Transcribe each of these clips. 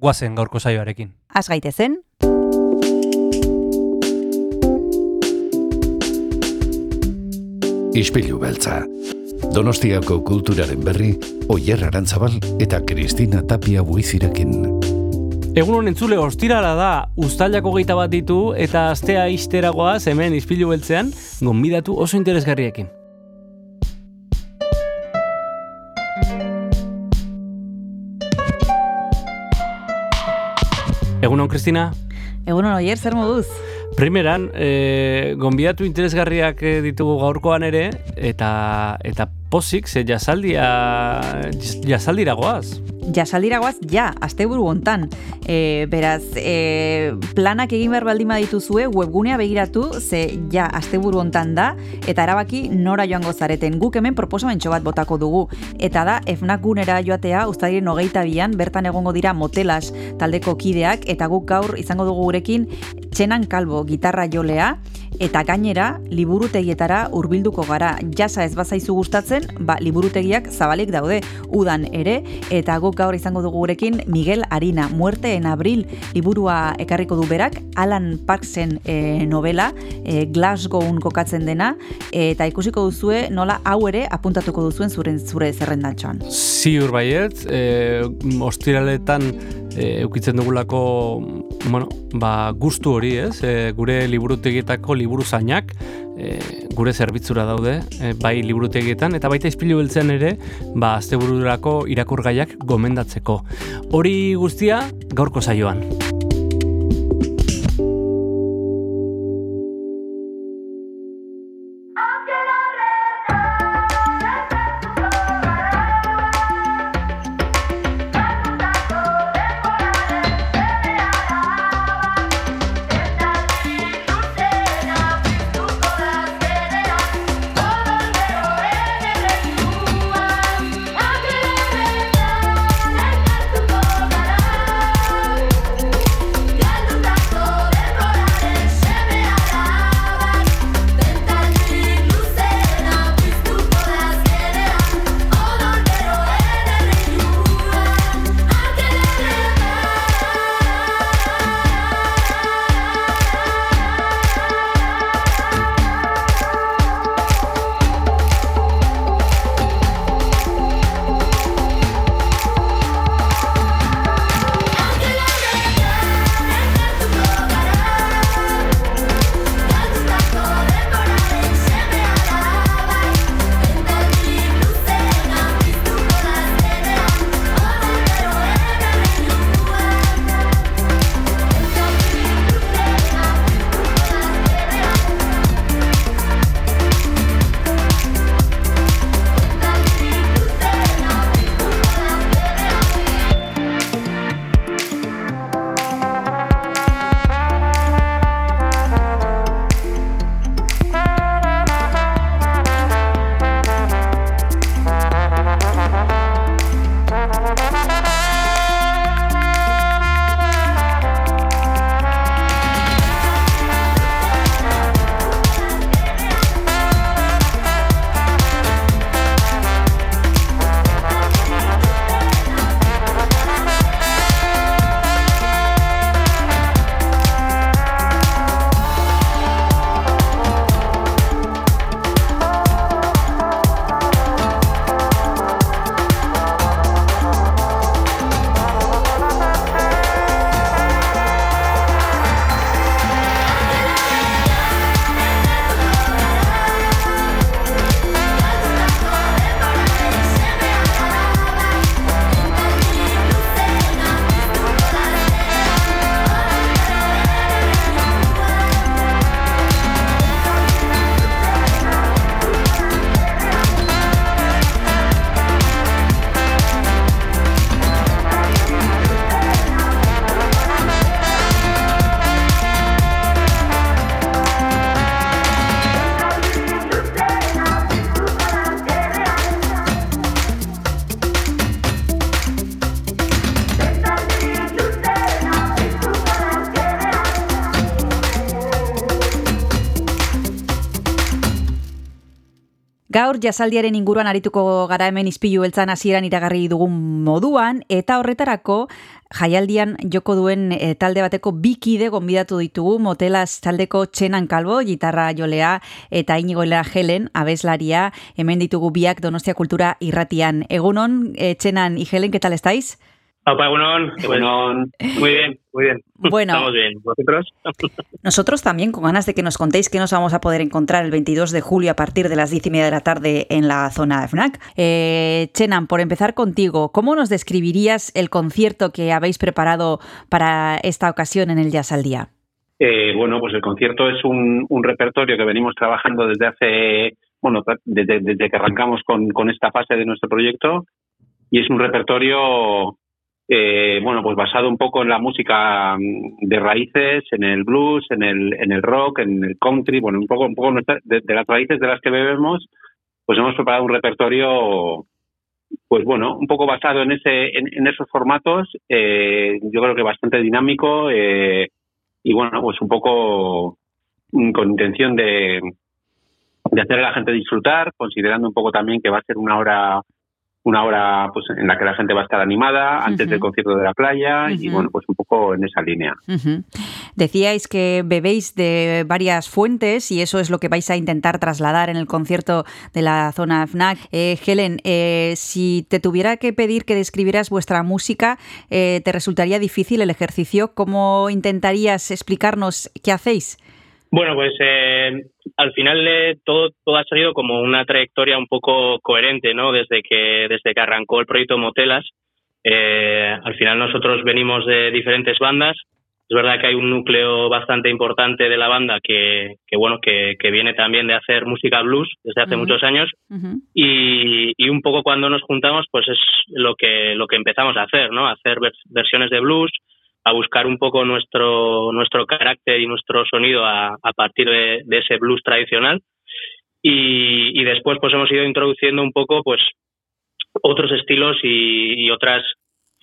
guazen gaurko saioarekin. Az gaitezen, Ispilu beltza. Donostiako kulturaren berri, Oyer Arantzabal eta Kristina Tapia buizirekin. Egun honen entzule ostirala da, ustailako geita bat ditu eta astea isteragoaz hemen izpilu beltzean, gonbidatu oso interesgarriekin. Egunon, Kristina? egunon oier, zer moduz? Primeran, e, gonbidatu interesgarriak eh, ditugu gaurkoan ere, eta eta pozik, ze jasaldia, jasaldira goaz. Jasaldiragoaz, ja, asteburu hontan. E, beraz, e, planak egin behar baldin dituzue webgunea begiratu, ze ja, asteburu hontan da, eta erabaki nora joango zareten. Guk hemen proposamentxo bat botako dugu. Eta da, efnak gunera joatea, ustadien hogeita bian, bertan egongo dira motelas taldeko kideak, eta guk gaur izango dugu gurekin txenan kalbo gitarra jolea, eta gainera, liburutegietara hurbilduko gara. Jasa ez bazaizu gustatzen, ba, liburutegiak zabalik daude, udan ere, eta guk gaur izango dugu gurekin Miguel Arina, Muerte en Abril liburua ekarriko du berak, Alan Parksen e, novela, e, Glasgown kokatzen dena, eta ikusiko duzue nola hau ere apuntatuko duzuen zure, zure zerrendatxoan. Ziur baiet, e, ostiraletan e, eukitzen dugulako bueno, ba, gustu hori, ez? E, gure liburutegietako liburu zainak e, gure zerbitzura daude, e, bai liburutegietan eta baita izpilu beltzen ere, ba astebururako irakurgaiak gomendatzeko. Hori guztia gaurko saioan. Gaur jasaldiaren inguruan arituko gara hemen izpilu beltzan hasieran iragarri dugun moduan, eta horretarako jaialdian joko duen e, talde bateko bikide gonbidatu ditugu, motelaz taldeko txenan kalbo, gitarra jolea eta inigoela helen, abeslaria, hemen ditugu biak donostia kultura irratian. Egunon, e, txenan i helen, ketal estáis? Egunon. Muy bien, muy bien. Bueno, Estamos bien. ¿Vosotros? Nosotros también, con ganas de que nos contéis que nos vamos a poder encontrar el 22 de julio a partir de las 10 y media de la tarde en la zona de FNAC. Eh, Chenan, por empezar contigo, ¿cómo nos describirías el concierto que habéis preparado para esta ocasión en el Jazz al Día? Eh, bueno, pues el concierto es un, un, repertorio que venimos trabajando desde hace, bueno, desde, desde que arrancamos con, con esta fase de nuestro proyecto y es un repertorio eh, bueno, pues basado un poco en la música mm, de raíces, en el blues, en el, en el rock, en el country, bueno, un poco, un poco de, de las raíces de las que bebemos, pues hemos preparado un repertorio, pues bueno, un poco basado en ese, en, en esos formatos, eh, yo creo que bastante dinámico eh, y bueno, pues un poco mm, con intención de, de hacer a la gente disfrutar, considerando un poco también que va a ser una hora una hora pues en la que la gente va a estar animada antes uh -huh. del concierto de la playa uh -huh. y bueno pues un poco en esa línea uh -huh. decíais que bebéis de varias fuentes y eso es lo que vais a intentar trasladar en el concierto de la zona FNAC eh, Helen eh, si te tuviera que pedir que describieras vuestra música eh, te resultaría difícil el ejercicio cómo intentarías explicarnos qué hacéis bueno, pues eh, al final eh, todo, todo ha salido como una trayectoria un poco coherente, ¿no? Desde que, desde que arrancó el proyecto Motelas. Eh, al final nosotros venimos de diferentes bandas. Es verdad que hay un núcleo bastante importante de la banda que, que bueno, que, que viene también de hacer música blues desde hace uh -huh. muchos años. Uh -huh. y, y, un poco cuando nos juntamos, pues es lo que, lo que empezamos a hacer, ¿no? hacer vers versiones de blues, a buscar un poco nuestro, nuestro carácter y nuestro sonido a, a partir de, de, ese blues tradicional. Y, y, después pues hemos ido introduciendo un poco pues otros estilos y, y, otras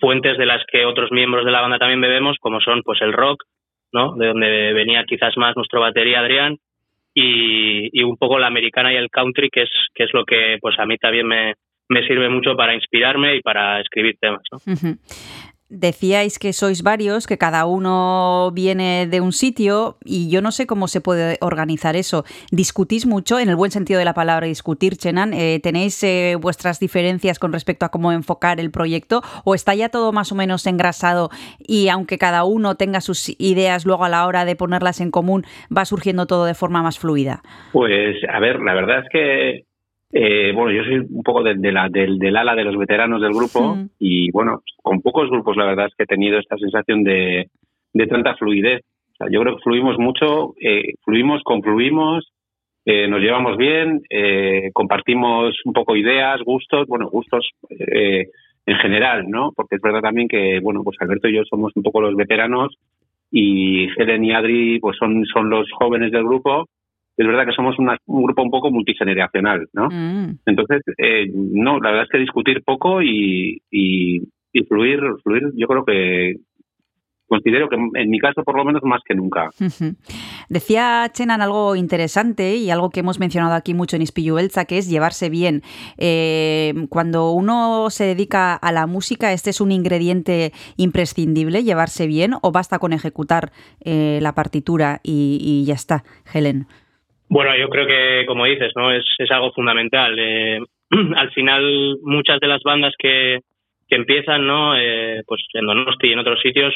fuentes de las que otros miembros de la banda también bebemos, como son pues el rock, ¿no? De donde venía quizás más nuestro batería Adrián, y, y un poco la americana y el country, que es, que es lo que pues a mí también me, me sirve mucho para inspirarme y para escribir temas. ¿no? Uh -huh. Decíais que sois varios, que cada uno viene de un sitio y yo no sé cómo se puede organizar eso. ¿Discutís mucho, en el buen sentido de la palabra discutir, Chenan? Eh, ¿Tenéis eh, vuestras diferencias con respecto a cómo enfocar el proyecto o está ya todo más o menos engrasado y aunque cada uno tenga sus ideas luego a la hora de ponerlas en común va surgiendo todo de forma más fluida? Pues a ver, la verdad es que eh, bueno, yo soy un poco de, de la, del, del, ala de los veteranos del grupo sí. y bueno, con pocos grupos la verdad es que he tenido esta sensación de, de tanta fluidez. O sea, yo creo que fluimos mucho, eh, fluimos, confluimos, eh, nos llevamos bien, eh, compartimos un poco ideas, gustos, bueno, gustos eh, en general, ¿no? Porque es verdad también que, bueno, pues Alberto y yo somos un poco los veteranos y Helen y Adri pues son, son los jóvenes del grupo es verdad que somos una, un grupo un poco multigeneracional, ¿no? Mm. Entonces, eh, no, la verdad es que discutir poco y, y, y, fluir, fluir, yo creo que considero que en mi caso por lo menos más que nunca. Uh -huh. Decía Chenan algo interesante y algo que hemos mencionado aquí mucho en Ispillu Elza, que es llevarse bien. Eh, cuando uno se dedica a la música, ¿este es un ingrediente imprescindible, llevarse bien, o basta con ejecutar eh, la partitura y, y ya está, Helen? Bueno, yo creo que, como dices, no es, es algo fundamental. Eh, al final, muchas de las bandas que, que empiezan, ¿no? Eh, pues en Donosti y en otros sitios,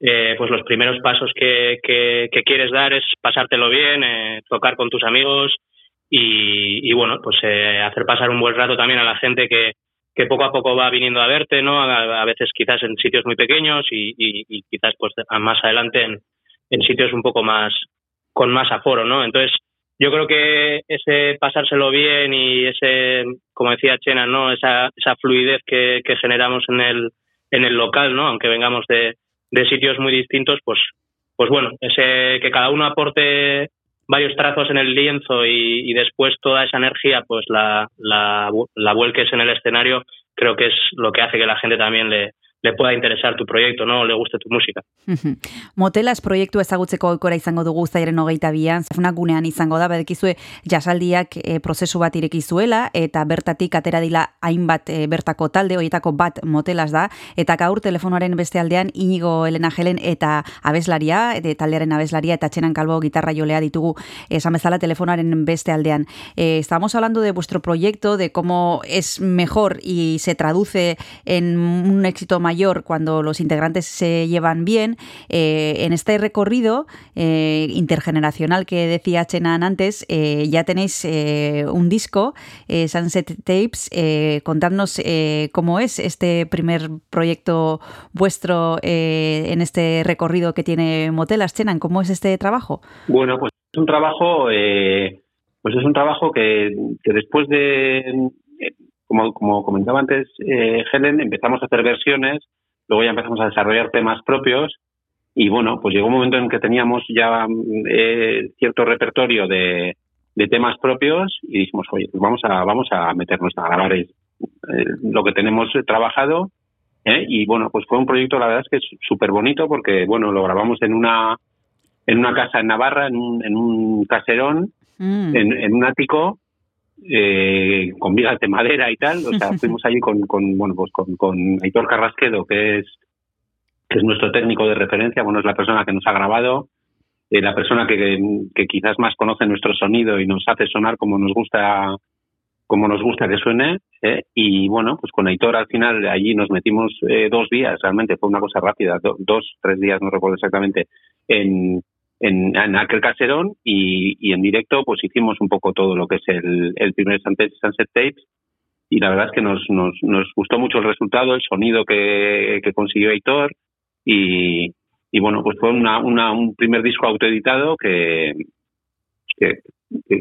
eh, pues los primeros pasos que, que, quieres dar es pasártelo bien, eh, tocar con tus amigos y, y bueno, pues eh, hacer pasar un buen rato también a la gente que, que poco a poco va viniendo a verte, ¿no? A, a veces quizás en sitios muy pequeños y, y, y quizás pues más adelante en, en sitios un poco más con más aforo, ¿no? Entonces, yo creo que ese pasárselo bien y ese, como decía Chena, ¿no? Esa, esa fluidez que, que generamos en el, en el local, ¿no? Aunque vengamos de, de sitios muy distintos, pues, pues bueno, ese, que cada uno aporte varios trazos en el lienzo y, después toda esa energía, pues la, la, la vuelques en el escenario, creo que es lo que hace que la gente también le, le pueda interesar tu proyecto, ¿no? Le guste tu música. Motelas proiektu ezagutzeko oikora izango dugu zairen hogeita bian, zafuna gunean izango da, badekizue jasaldiak e, prozesu bat irekizuela, eta bertatik atera dila hainbat e, bertako talde, horietako bat motelas da, eta gaur telefonoaren beste aldean inigo Elena Helen eta abeslaria, eta taldearen abeslaria, eta txenan kalbo gitarra jolea ditugu esan bezala telefonoaren beste aldean. E, estamos hablando de vuestro proyecto, de cómo es mejor y se traduce en un éxito mayor cuando los integrantes se llevan bien. Eh, en este recorrido eh, intergeneracional que decía Chenan antes, eh, ya tenéis un disco, Sunset Tapes. contadnos cómo es este primer proyecto vuestro en este recorrido que tiene Motelas. Chenan, ¿cómo es este trabajo? Bueno, pues es un trabajo, pues es un trabajo que, que después de como, como comentaba antes eh, Helen, empezamos a hacer versiones, luego ya empezamos a desarrollar temas propios y bueno, pues llegó un momento en que teníamos ya eh, cierto repertorio de, de, temas propios y dijimos, oye, pues vamos a, vamos a meternos a grabar eh, lo que tenemos trabajado ¿eh? y bueno, pues fue un proyecto, la verdad es que es súper bonito porque bueno, lo grabamos en una en una casa en Navarra, en un, en un caserón, mm. en, en un ático eh, con vigas de madera y tal. O sea, fuimos allí con, con bueno, pues con, con Aitor Carrasquedo, que es, que es nuestro técnico de referencia, bueno, es la persona que nos ha grabado, eh, la persona que, que quizás más conoce nuestro sonido y nos hace sonar como nos gusta como nos gusta que suene ¿eh? y bueno pues con Aitor al final allí nos metimos eh, dos días realmente fue una cosa rápida dos tres días no recuerdo exactamente en en, en aquel caserón y, y, en directo pues hicimos un poco todo lo que es el, el primer Sunset, Sunset Tapes. Y la verdad es que nos, nos, nos gustó mucho el resultado, el sonido que, que consiguió Aitor. Y, y bueno, pues fue una, una, un primer disco autoeditado que, que,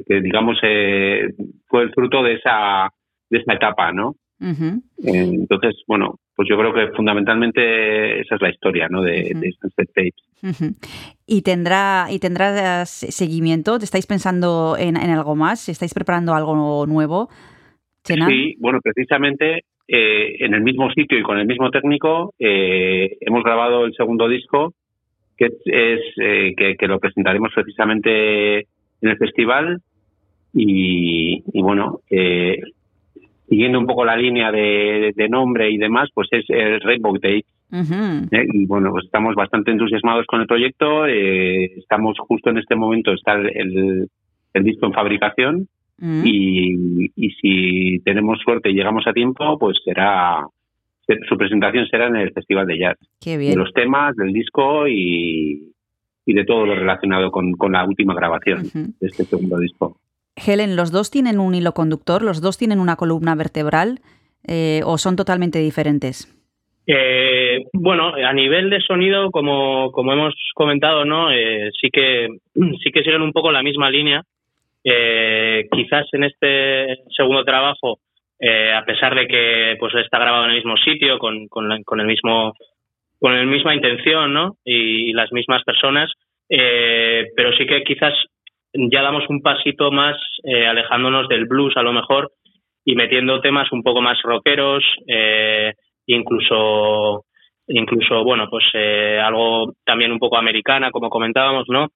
que, digamos eh, fue el fruto de esa, de esa etapa, ¿no? Uh Entonces, bueno, pues yo creo que fundamentalmente esa es la historia ¿no? de, uh -huh. de Sunset Tapes. Uh -huh. ¿Y tendrá, ¿Y tendrá seguimiento? ¿Te estáis pensando en, en algo más? ¿Estáis preparando algo nuevo? Sí, bueno, precisamente eh, en el mismo sitio y con el mismo técnico eh, hemos grabado el segundo disco que es eh, que, que, lo presentaremos precisamente en el festival y, y bueno, eh, siguiendo un poco la línea de, de nombre y demás, pues es el Rainbow Day. Uh -huh. eh, y bueno, pues estamos bastante entusiasmados con el proyecto. Eh, estamos justo en este momento, está el, el disco en fabricación. Uh -huh. y, y si tenemos suerte y llegamos a tiempo, pues será su presentación será en el Festival de Jazz. Qué bien. De los temas, del disco y, y de todo lo relacionado con, con la última grabación uh -huh. de este segundo disco. Helen, ¿los dos tienen un hilo conductor? ¿Los dos tienen una columna vertebral? Eh, ¿O son totalmente diferentes? Eh, bueno, a nivel de sonido, como, como hemos comentado, ¿no? Eh, sí que sí que siguen un poco la misma línea. Eh, quizás en este segundo trabajo, a pesar de que pues está grabado en el mismo sitio, con, con, con el mismo con misma intención, ¿no? Y, las mismas personas, pero sí que quizás ya damos un pasito más eh, alejándonos del blues a lo mejor y metiendo temas un poco más rockeros, eh, incluso incluso bueno pues eh, algo también un poco americana como comentábamos no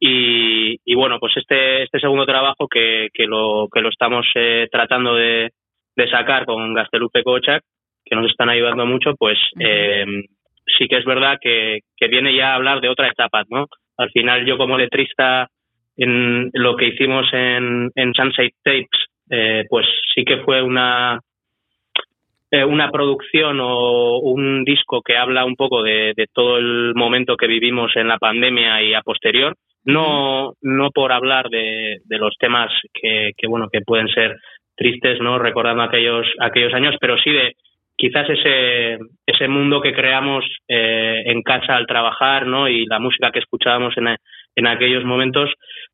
y, y bueno pues este este segundo trabajo que, que lo que lo estamos eh, tratando de, de sacar con Gastelupe Kochak que nos están ayudando mucho pues eh, sí que es verdad que, que viene ya a hablar de otra etapa no al final yo como letrista en lo que hicimos en, en Sunset Tapes, eh, pues sí que fue una eh, una producción o un disco que habla un poco de, todo el momento que vivimos en la pandemia y a posterior, no, no por hablar de, de los temas que, que, bueno, que pueden ser tristes, ¿no? Recordando aquellos, aquellos años, pero sí de quizás ese, ese mundo que creamos eh, en casa al trabajar, ¿no? Y la música que escuchábamos en, en aquellos momentos,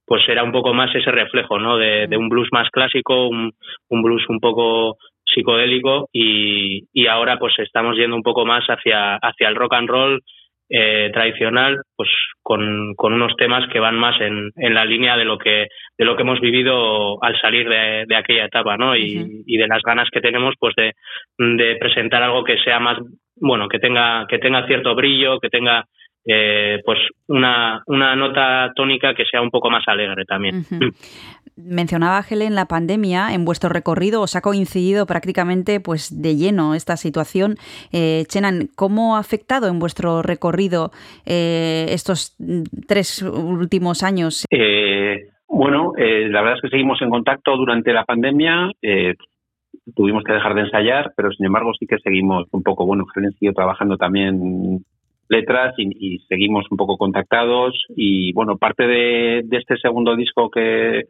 pues era un poco más ese reflejo, ¿no? De, de un blues más clásico, un, un, blues un poco psicodélico y, y, ahora pues estamos yendo un poco más hacia, hacia el rock and roll eh, tradicional, pues con, con, unos temas que van más en, en, la línea de lo que de lo que hemos vivido al salir de, de aquella etapa, ¿no? Y, uh -huh. y, de las ganas que tenemos, pues de, de, presentar algo que sea más bueno, que tenga, que tenga cierto brillo, que tenga eh, pues una, una nota tónica que sea un poco más alegre también. Mencionaba Helen la pandemia, en vuestro recorrido os ha coincidido prácticamente pues de lleno esta situación. Eh, Chenan, ¿cómo ha afectado en vuestro recorrido eh, estos tres últimos años? Eh, bueno, la verdad es que seguimos en contacto durante la pandemia. tuvimos que dejar de ensayar, pero sin embargo sí que seguimos un poco, bueno, Helen siguió trabajando también letras y, seguimos un poco contactados y bueno parte de, este segundo disco que,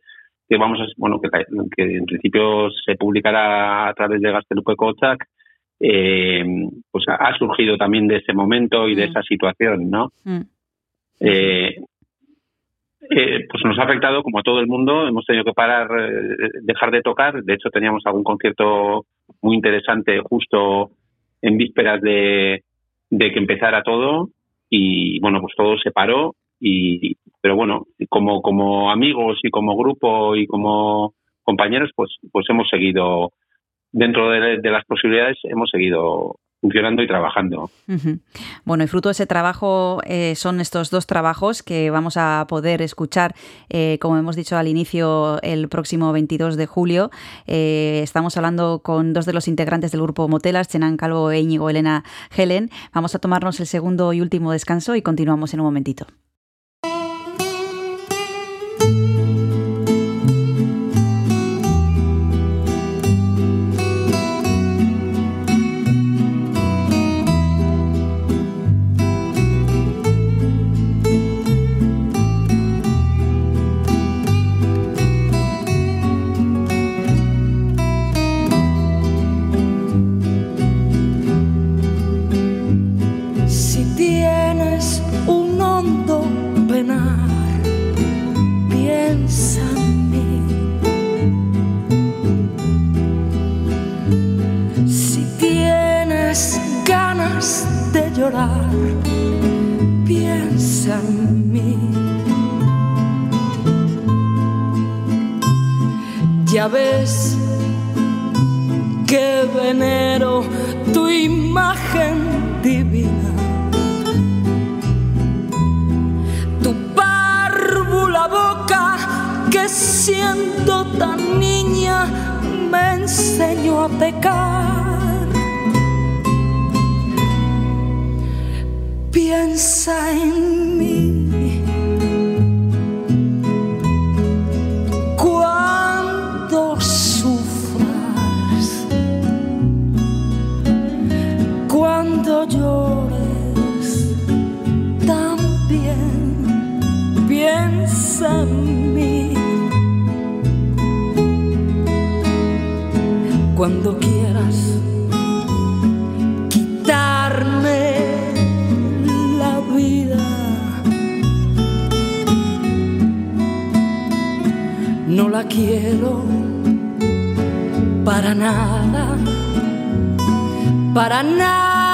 que vamos a bueno que, que, en principio se publicará a través de Gastelupe Kochak eh, pues ha, surgido también de ese momento y de mm. esa situación no mm. eh, eh, pues nos ha afectado como a todo el mundo hemos tenido que parar dejar de tocar de hecho teníamos algún concierto muy interesante justo en vísperas de de que empezara todo y bueno, pues todo se paró y pero bueno, como como amigos y como grupo y como compañeros pues pues hemos seguido dentro de, de las posibilidades hemos seguido funcionando y trabajando. Bueno, y fruto de ese trabajo eh, son estos dos trabajos que vamos a poder escuchar, eh, como hemos dicho al inicio, el próximo 22 de julio. Eh, estamos hablando con dos de los integrantes del grupo Motelas, Chenan Calvo e Íñigo Elena Helen. Vamos a tomarnos el segundo y último descanso y continuamos en un momentito. Ya ves que venero tu imagen divina. Tu párvula boca que siendo tan niña me enseñó a pecar piensa en llores, también piensa en mí. Cuando quieras la quiero para nada, para nada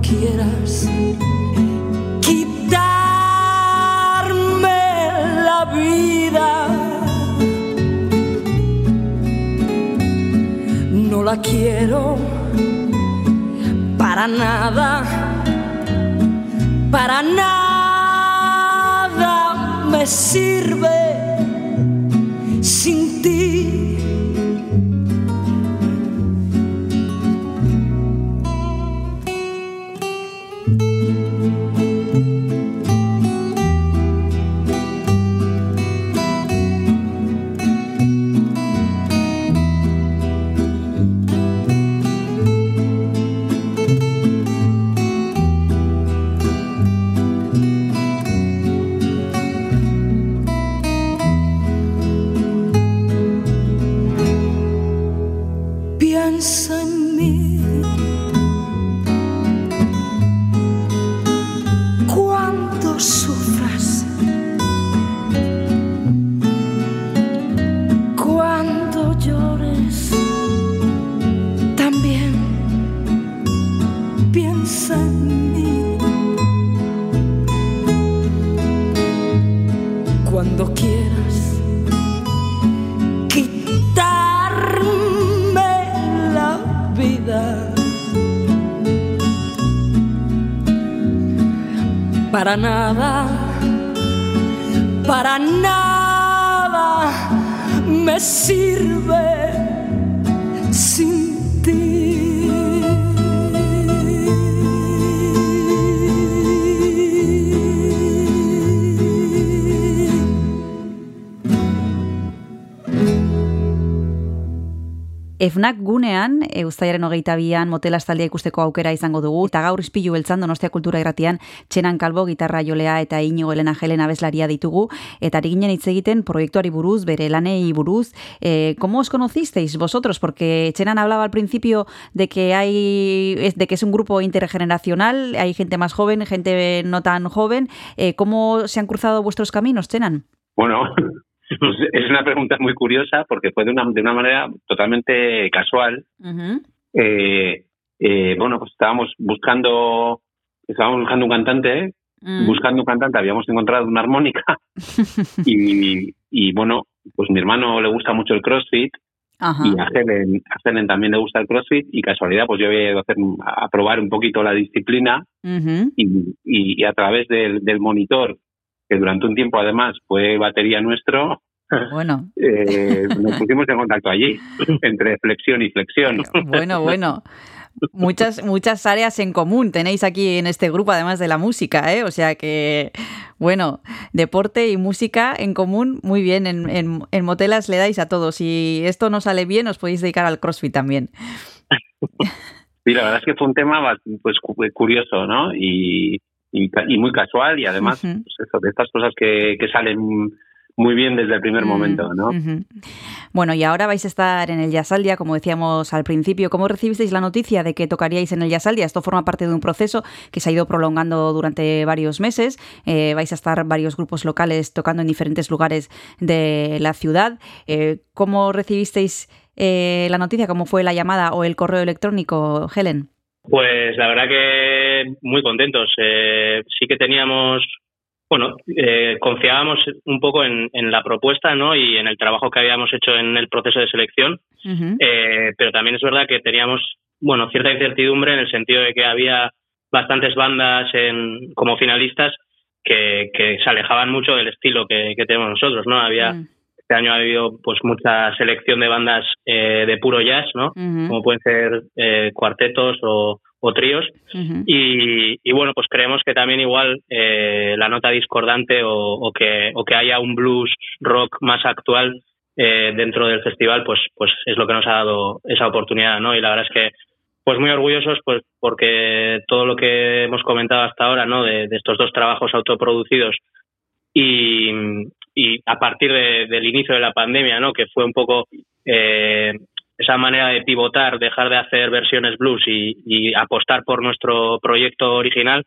quieras quitarme la vida. No la quiero para nada, para nada me sirve sin me Efnak gunean, e, uztailaren hogeita bian, motelas taldea ikusteko aukera izango dugu, eta gaur izpilu beltzan Donostia Kultura Irratian, Txenan Kalbo, gitarra jolea eta Inigo Elena Helena abeslaria ditugu, eta ari ginen hitz egiten proiektuari buruz, bere lanei buruz. Eh, ¿Cómo os conocisteis vosotros? Porque Chenan hablaba al principio de que hay de que es un grupo intergeneracional, hay gente más joven, gente no tan joven. Eh, ¿Cómo se han cruzado vuestros caminos, Chenan? Bueno, pues es una pregunta muy curiosa porque fue de una, de una manera totalmente casual. Eh, eh, bueno, pues estábamos buscando, estábamos buscando un cantante, Mm. buscando un cantante, habíamos encontrado una armónica y, y bueno, pues mi hermano le gusta mucho el CrossFit Ajá. y a Helen, a Helen también le gusta el CrossFit y casualidad pues yo voy a, hacer, a probar un poquito la disciplina Ujú. y, y- y a través del, del monitor, que durante un tiempo además fue batería nuestro, Bueno, eh, nos pusimos en contacto allí, entre flexión y flexión. bueno, bueno. Muchas, muchas áreas en común tenéis aquí en este grupo, además de la música, ¿eh? O sea que, bueno, deporte y música en común, muy bien. En, en, en Motelas le dais a todos. Si esto no sale bien, os podéis dedicar al CrossFit también. Sí, la verdad es que fue un tema pues cu- curioso, ¿no? Y, y, muy casual y además pues eso, de estas cosas que, que salen muy bien desde el primer Mm, momento, ¿no? Bueno, y ahora vais a estar en el Yasaldia, como decíamos al principio. ¿Cómo recibisteis la noticia de que tocaríais en el Yasaldia? Esto forma parte de un proceso que se ha ido prolongando durante varios meses. Eh, vais a estar varios grupos locales tocando en diferentes lugares de la ciudad. Eh, ¿Cómo recibisteis eh, la noticia? ¿Cómo fue la llamada o el correo electrónico, Helen? Pues la verdad que muy contentos. Eh, sí que teníamos, bueno, eh, confiábamos un poco en, en la propuesta ¿no? y en el trabajo que habíamos hecho en el proceso de selección, eh, pero también es verdad que teníamos, bueno, cierta incertidumbre en el sentido de que había bastantes bandas en, como finalistas que, que se alejaban mucho del estilo que, que tenemos nosotros, ¿no? Había Mm, este año ha habido pues mucha selección de bandas eh, de puro jazz, ¿no? Como pueden ser eh, cuartetos o, o tríos. Y, y, bueno, pues creemos que también igual eh, la nota discordante o, o que, o que haya un blues rock más actual eh, dentro del festival, pues, pues es lo que nos ha dado esa oportunidad, ¿no? Y la verdad es que pues muy orgullosos pues porque todo lo que hemos comentado hasta ahora, ¿no? De, de estos dos trabajos autoproducidos y, y a partir de- del inicio de la pandemia, ¿no? Que fue un poco eh, esa manera de pivotar, dejar de hacer versiones blues y, y apostar por nuestro proyecto original,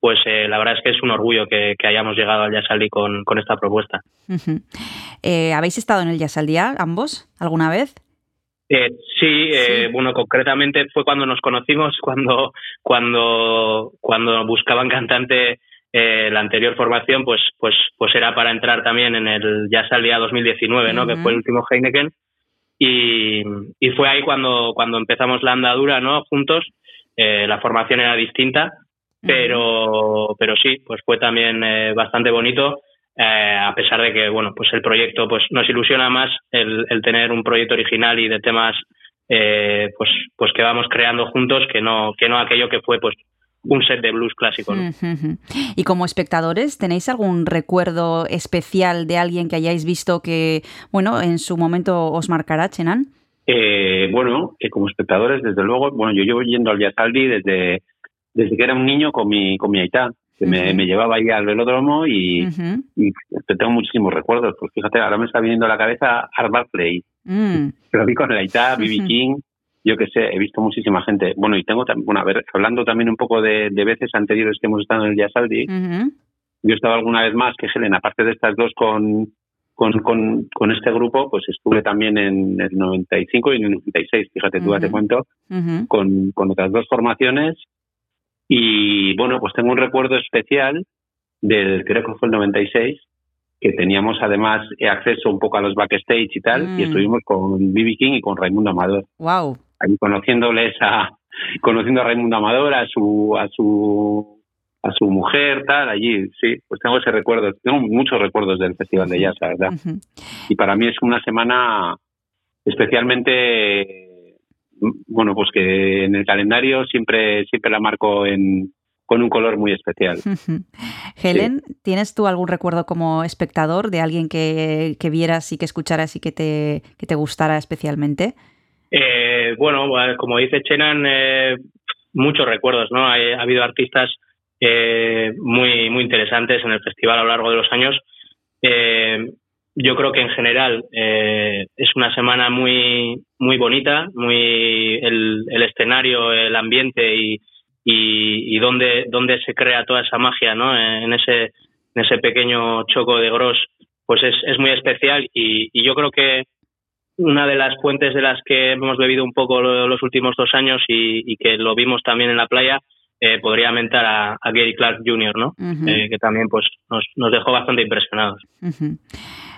pues eh, la verdad es que es un orgullo que, que hayamos llegado al Yasaldi con, con esta propuesta. Eh, ¿Habéis estado en el Yasaldia ambos alguna vez? Eh, sí, eh, Sí. bueno, concretamente fue cuando nos conocimos, cuando, cuando, cuando buscaban cantante la anterior formación, pues, pues, pues era para entrar también en el Jazz al Día 2019, ¿no? Que fue el último Heineken. Y, y fue ahí cuando, cuando empezamos la andadura, ¿no? Juntos. Eh, la formación era distinta, pero, pero sí, pues fue también eh, bastante bonito. eh, a pesar de que, bueno, pues el proyecto, pues nos ilusiona más el, el tener un proyecto original y de temas, eh, pues, pues que vamos creando juntos, que no, que no aquello que fue, pues, un set de blues clásico. ¿no? Y como espectadores, ¿tenéis algún recuerdo especial de alguien que hayáis visto que, bueno, en su momento os marcará, Chenan? Eh, bueno, que como espectadores, desde luego, bueno, yo llevo yendo al Yasaldi desde, desde que era un niño con mi, con mi aitá, que me, llevaba ahí al velódromo y, tengo muchísimos recuerdos. Pues fíjate, ahora me está viniendo a la cabeza Art Barclay, Mm, lo vi con el aitá, B.B. King, yo que sé, he visto muchísima gente. Bueno, y tengo también, bueno, a ver, hablando también un poco de, de veces anteriores que hemos estado en el Yasaldi, Ujú. yo he estado alguna vez más que Helen, aparte de estas dos con, con, con, con este grupo, pues estuve también en el 95 y en el 96, fíjate tú, te Ujú. cuento, con, con otras dos formaciones. Y bueno, pues tengo un recuerdo especial del, creo que fue el 96, que teníamos además acceso un poco a los backstage y tal, Mm. y estuvimos con Bibi King y con Raimundo Amador Wow. Ahí conociéndoles a conociendo a Raimundo Amador a su a su a su mujer tal allí sí pues tengo ese recuerdo tengo muchos recuerdos del festival de jazz la verdad. Y para mí es una semana especialmente bueno pues que en el calendario siempre siempre la marco en con un color muy especial. Helen, ¿tienes tú algún recuerdo como espectador de alguien que, que vieras y que escucharas y que te, que te gustara especialmente? Eh, bueno, eh, como dice Chenan, eh, muchos recuerdos, ¿no? Hay- ha habido artistas eh, muy, muy interesantes en el festival a lo largo de los años. Eh, yo creo que en general eh, es una semana muy, muy bonita, muy el, el escenario, el ambiente y, y, y donde, donde se crea toda esa magia, ¿no? En ese, en ese pequeño choco de Gros, pues es, es muy especial y, y yo creo que una de las fuentes de las que hemos bebido un poco lo- los últimos dos años y, y que lo vimos también en la playa, eh, podría mentar a, a Gary Clark Jr., ¿no? Eh, que también pues nos, nos dejó bastante impresionados.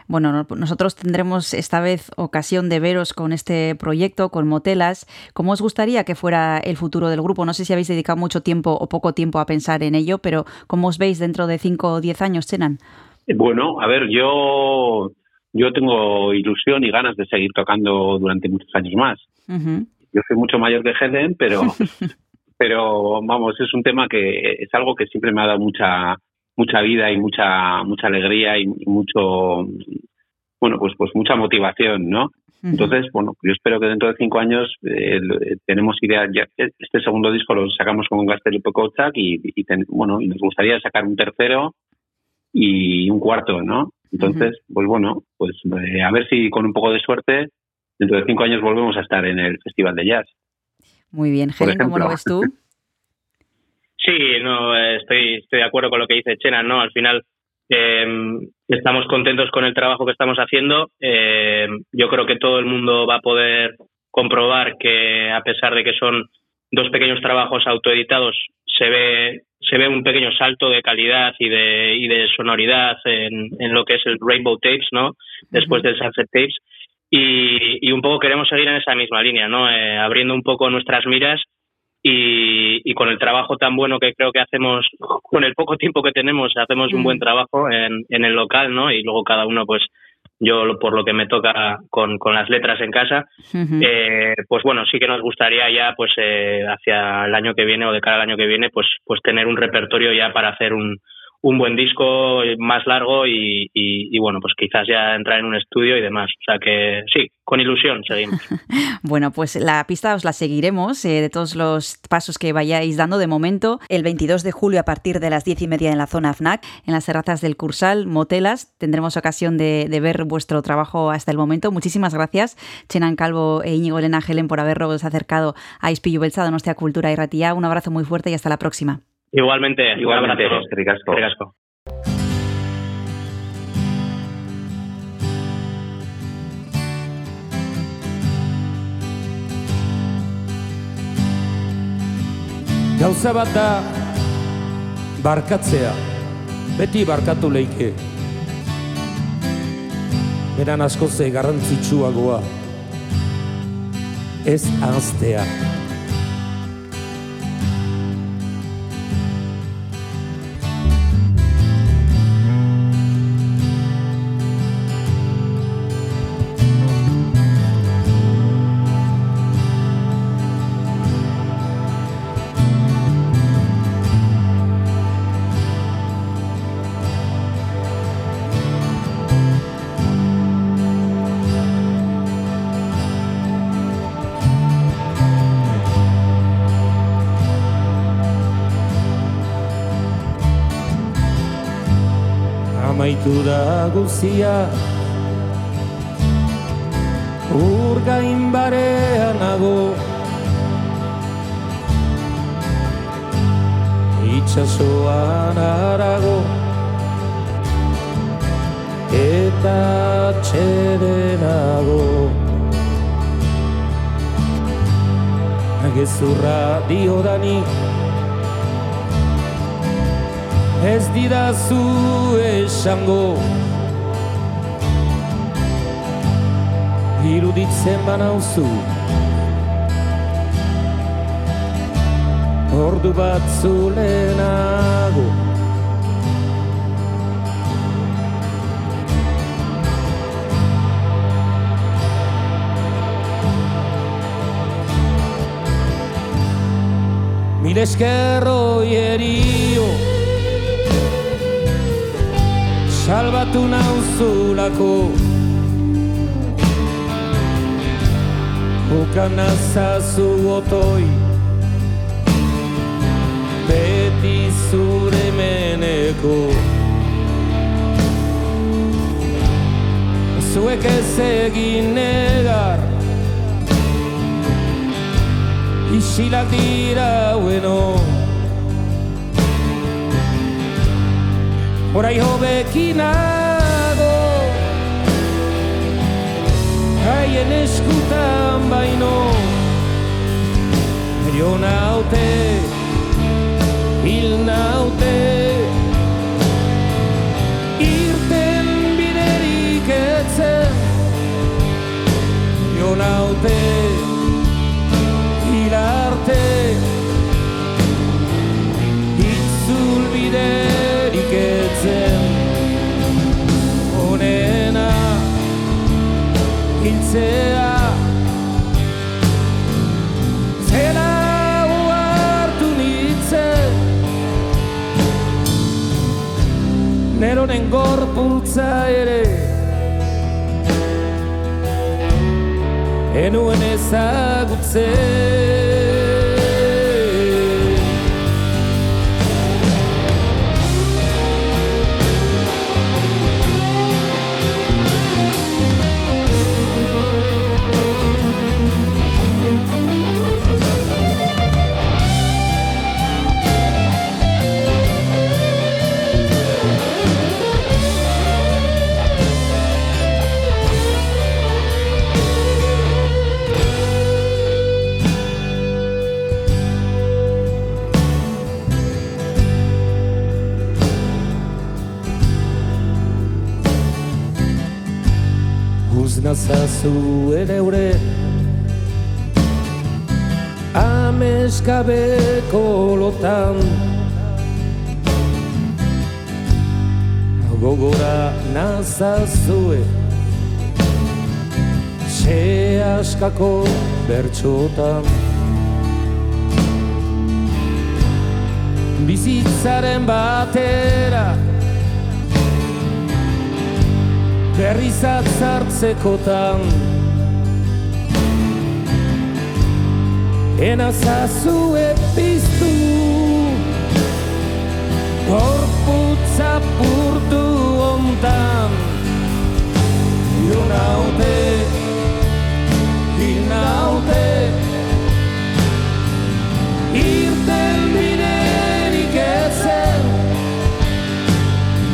Bueno, no- nosotros tendremos esta vez ocasión de veros con este proyecto, con Motelas. ¿Cómo os gustaría que fuera el futuro del grupo? No sé si habéis dedicado mucho tiempo o poco tiempo a pensar en ello, pero ¿cómo os veis dentro de 5 o 10 años, Chenan? bueno a ver yo yo tengo ilusión y ganas de seguir tocando durante muchos años más yo soy mucho mayor que Helen, pero pero vamos, es un tema que es algo que siempre me ha dado mucha mucha vida y mucha mucha alegría y, mucho bueno, pues pues mucha motivación, ¿no? Entonces, bueno, yo espero que dentro de cinco años eh, eh, tenemos idea ya este segundo disco lo sacamos con Gastel y Pocotzac y, y ten- bueno, y nos gustaría sacar un tercero y un cuarto, ¿no? Entonces, pues bueno, pues eh, a ver si con un poco de suerte dentro de cinco años volvemos a estar en el Festival de Jazz. Muy bien, Helen, ¿cómo lo ves tú? Sí, no, estoy, estoy de acuerdo con lo que dice Chena, ¿no? Al final eh, estamos contentos con el trabajo que estamos haciendo. Eh, yo creo que todo el mundo va a poder comprobar que a pesar de que son dos pequeños trabajos autoeditados, se ve se ve un pequeño salto de calidad y de, y de sonoridad en, en lo que es el Rainbow Tapes, ¿no? Después del Sunset Tapes. Y, y un poco queremos seguir en esa misma línea, ¿no? Eh, abriendo un poco nuestras miras y, y con el trabajo tan bueno que creo que hacemos, con el poco tiempo que tenemos, hacemos un Mm. buen trabajo en, en el local, ¿no? Y luego cada uno, pues yo por lo que me toca con, con las letras en casa, eh, pues bueno, sí que nos gustaría ya, pues eh, hacia el año que viene o de cara al año que viene, pues, pues tener un repertorio ya para hacer un, un buen disco más largo y, bueno, pues quizás ya entrar en un estudio y demás. O sea que sí, con ilusión seguimos. Bueno, pues la pista os la seguiremos eh, de todos los pasos que vayáis dando. De momento, el 22 de julio a partir de las 10 y media en la zona FNAC, en las terrazas del Cursal, Motelas, tendremos ocasión de, ver vuestro trabajo hasta el momento. Muchísimas gracias, Chenan Calvo e Íñigo Elena Helen, por haberos acercado a Ispillu Belza, Donostia Cultura y Ratía. Un abrazo muy fuerte y hasta la próxima. Igualmente, un Igualmente, eskerrik asko. Eskerrik asko. Gauza bat da barkatzea, beti barkatu leike. Beran askoze garrantzitsuagoa, ez ahaztea. nagusia. Urgain barean nago. Itxasoan arago Eta txede nago. Gezurra diodani Ez didazu esango Ez didazu esango. Iruditzen banauzu. Ordu bat zulenago Mil eskerro hierio Salbatu nauzulako Ukan nazazu otoi. Beti zure meneko Zuek ez egin negar. Isilak dira bueno Horai hobekinago Haien eskutan baino Jo naute Hil naute Irten biderik etzen Jo naute hiltzea Zela uartu nintzen. Neronen gorpultza ere. Enuen ezagutzen nazazu ere ure Ameskabeko lotan. Gogora nazazue Se askako bertxotan Bizitzaren berrizak sartzekotan. Ena zazu epiztu. Gorputza purtu ontan. Ionaute, inaute Irten bide erik ezen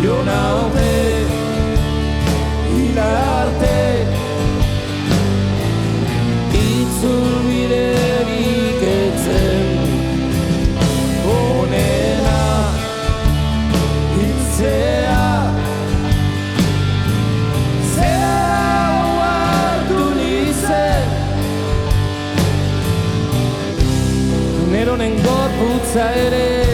Ionaute, inaute Neronen gorputza ere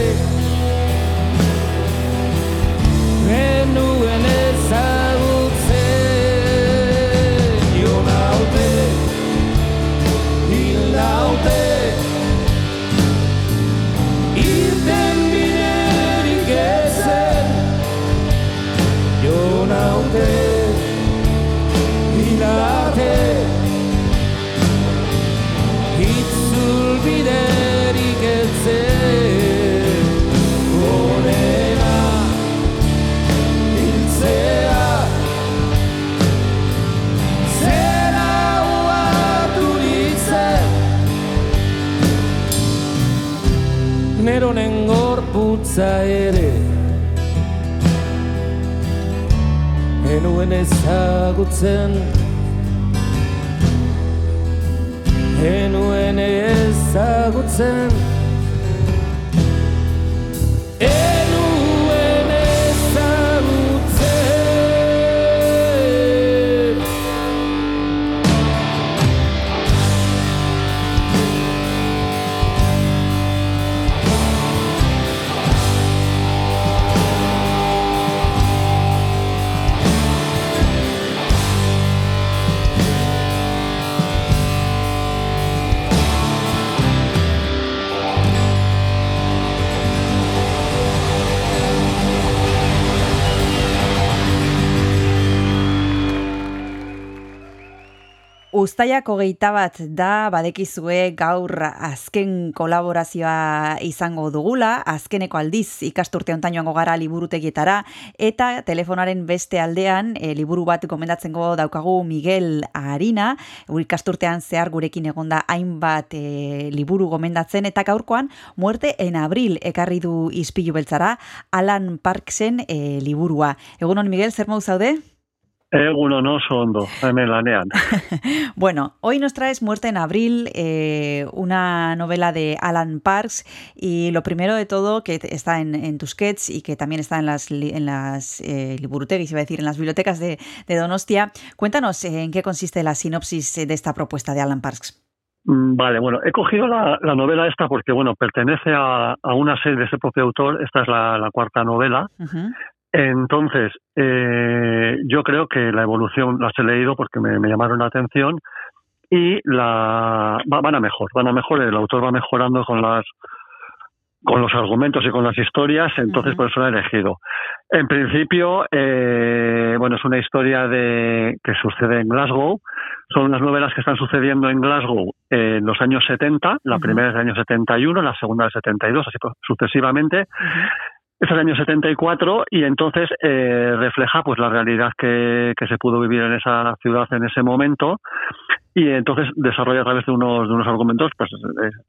hitza ere Enuen ezagutzen. Enuen ezagutzen Enuen ezagutzen. Uztaiak hogeita bat da badekizue gaur azken kolaborazioa izango dugula, azkeneko aldiz ikasturte hontan joango gara liburutegietara, eta telefonaren beste aldean e, liburu bat gomendatzeko daukagu Miguel Arina, ikasturtean zehar gurekin egonda hainbat e, liburu gomendatzen, eta gaurkoan muerte en abril ekarri du izpilu beltzara, Alan Parksen e, liburua. Egunon Miguel, zer mauz zaude? Egun oso ondo, hemen lanean. Bueno, hoy nos traes Muerte en Abril, eh, una novela de Alan Parks y lo primero de todo que está en, en Tusquets y que también está en las, en las eh, iba a decir, en las bibliotecas de, de Donostia. Cuéntanos eh, en qué consiste la sinopsis de esta propuesta de Alan Parks. Mm, Vale, bueno, he cogido la, la novela esta porque, bueno, pertenece a, a una serie de ese propio autor. Esta es la, la cuarta novela. Entonces, eh, yo creo que la evolución las he leído porque me, me llamaron la atención y la va- van a mejor, van a mejor. El autor va mejorando con las con los argumentos y con las historias, entonces por eso la he elegido. En principio, eh, bueno, es una historia de que sucede en Glasgow. Son unas novelas que están sucediendo en Glasgow en los años 70. La primera es del año 71, la segunda del 72, así sucesivamente. Es el año 74 y entonces eh, refleja pues la realidad que, que se pudo vivir en esa ciudad en ese momento y entonces desarrolla a través de unos, de unos argumentos pues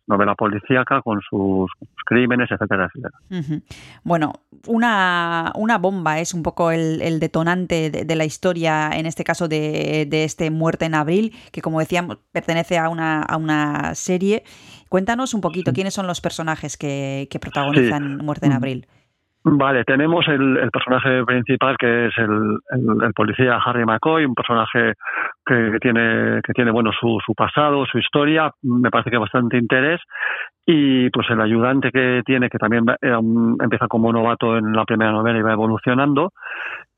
novela policíaca con sus crímenes, etcétera, etcétera. Bueno, una, una bomba es un poco el, el detonante de, de la historia, en este caso de, de este Muerte en Abril, que como decíamos pertenece a una, a una serie. Cuéntanos un poquito quiénes son los personajes que, que protagonizan Muerte en Mm. Abril. Vale, tenemos el, el personaje principal que es el, policía Harry McCoy, un personaje que, tiene que tiene bueno su, su pasado, su historia, me parece que bastante interés. Y pues el ayudante que tiene que también un- empieza como novato en la primera novela y va evolucionando.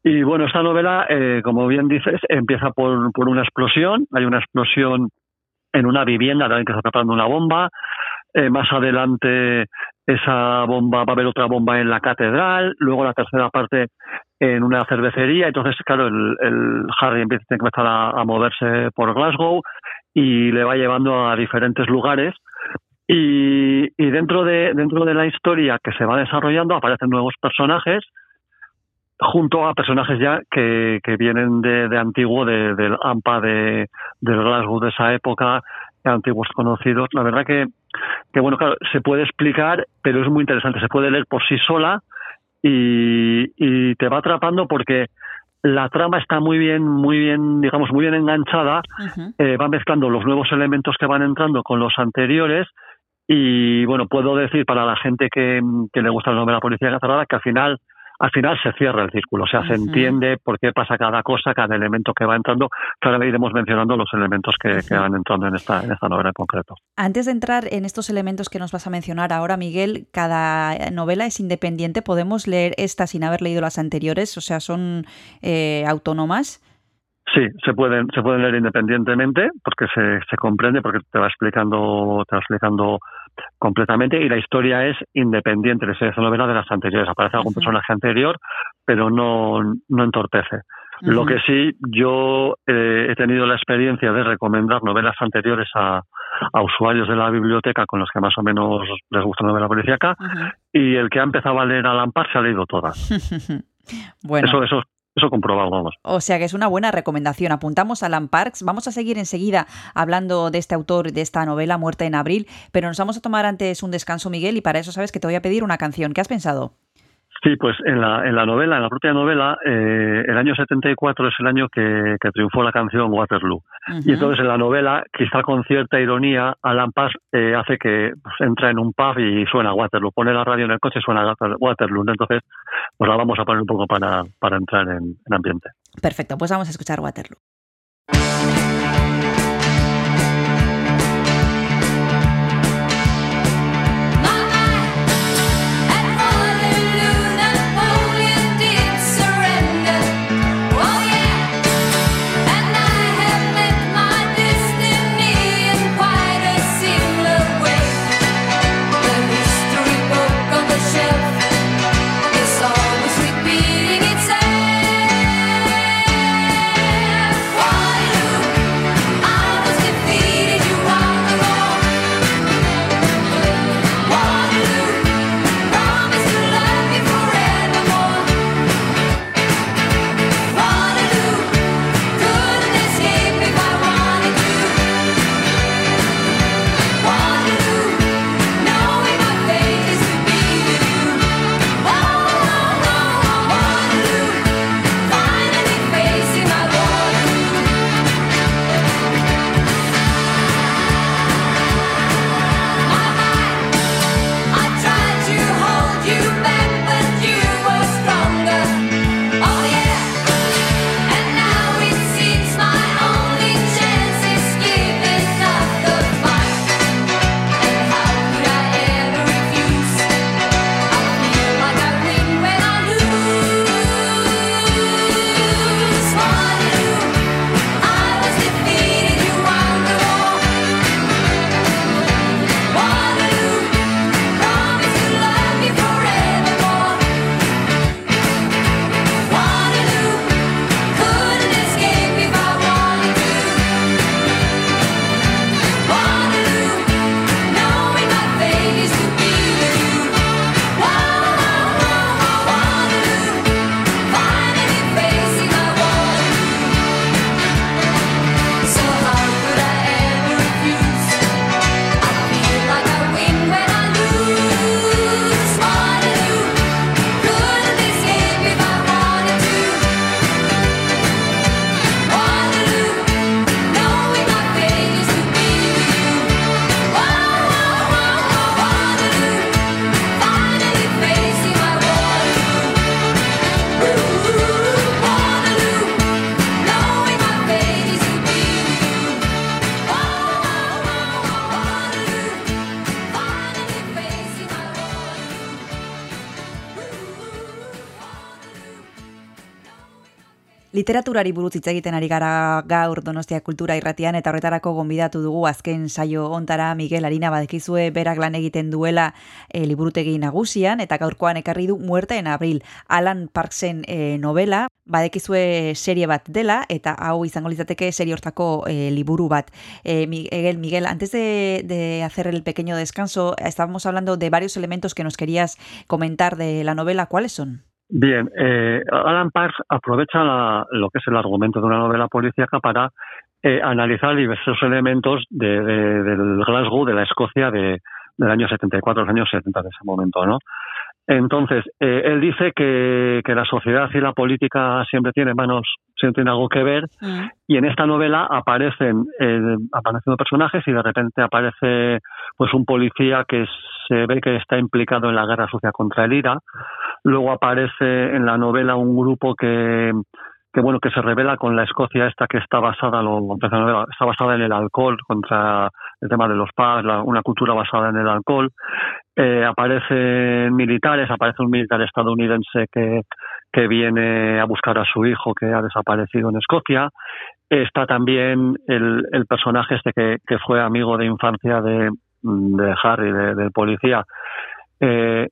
Y bueno esta novela eh, como bien dices empieza por, por una explosión, hay una explosión en una vivienda alguien que está preparando una bomba eh, más adelante esa bomba, va a haber otra bomba en la catedral, luego la tercera parte en una cervecería, entonces claro, el, el Harry empieza que empezar a, a moverse por Glasgow y le va llevando a diferentes lugares. Y, y dentro de dentro de la historia que se va desarrollando aparecen nuevos personajes junto a personajes ya que, que vienen de, de antiguo, de- del AMPA de, del Glasgow de esa época, antiguos conocidos. La verdad que, que, bueno, claro, se puede explicar, pero es muy interesante. Se puede leer por sí sola y, y te va atrapando porque la trama está muy bien, muy bien, digamos, muy bien enganchada. Eh, va mezclando los nuevos elementos que van entrando con los anteriores. Y bueno, puedo decir para la gente que, que le gusta la novela policía cerrada que al final al final se cierra el círculo, o sea, se entiende por qué pasa cada cosa, cada elemento que va entrando. Claro, iremos mencionando los elementos que, que van entrando en esta, en esta novela en concreto. Antes de entrar en estos elementos que nos vas a mencionar ahora, Miguel, cada novela es independiente. ¿Podemos leer esta sin haber leído las anteriores? O sea, son eh, autónomas. Sí, se pueden, se pueden leer independientemente porque se, se comprende, porque te va explicando, te va explicando completamente y la historia es independiente de esa novela de las anteriores. Aparece algún personaje anterior, pero no, no entorpece. Lo que sí, yo eh, he tenido la experiencia de recomendar novelas anteriores a, a usuarios de la biblioteca con los que más o menos les gusta la novela policíaca Ujú. y el que ha empezado a leer Alan Park se ha leído todas. bueno, Eso, eso eso comprobado, vamos. O sea que es una buena recomendación. Apuntamos a Alan Parks. Vamos a seguir enseguida hablando de este autor de esta novela, Muerte en Abril, pero nos vamos a tomar antes un descanso, Miguel, y para eso sabes que te voy a pedir una canción. ¿Qué has pensado? Sí, pues en la, en la novela, en la propia novela, eh, el año 74 es el año que, que triunfó la canción Waterloo. Y entonces en la novela, quizá con cierta ironía, Alan Paz eh, hace que pues, entra en un pub y suena Waterloo. Pone la radio en el coche y suena Waterloo. Entonces, pues la vamos a poner un poco para, para entrar en, en ambiente. Perfecto, pues vamos a escuchar Waterloo. Literaturari buruz hitz egiten ari gara gaur Donostia Kultura Irratian eta horretarako gonbidatu dugu azken saio ontara Miguel Arina badekizue berak lan egiten duela e, liburutegi nagusian eta gaurkoan ekarri du Muerte en Abril Alan Parksen e, novela badekizue serie bat dela eta hau izango litzateke serie hortako e, liburu bat. E, Miguel, Miguel, antes de, de hacer el pequeño descanso, estábamos hablando de varios elementos que nos querías comentar de la novela. ¿Cuáles son? Bien, eh, Alan Parks aprovecha la, lo que es el argumento de una novela policíaca para eh, analizar diversos elementos de, de, del Glasgow, de la Escocia de, del año 74, los años 70 de ese momento, ¿no? Entonces, eh, él dice que, que, la sociedad y la política siempre tienen manos, siempre tienen algo que ver, mm. y en esta novela aparecen eh, aparecen personajes y de repente aparece pues un policía que se ve que está implicado en la guerra sucia contra el IRA, luego aparece en la novela un grupo que bueno que se revela con la Escocia esta que está basada lo está basada en el alcohol contra el tema de los pubs una cultura basada en el alcohol. Eh, aparecen militares aparece un militar estadounidense que que viene a buscar a su hijo que ha desaparecido en Escocia. Está también el, personaje este que, fue amigo de infancia de, Harry del de policía. Eh,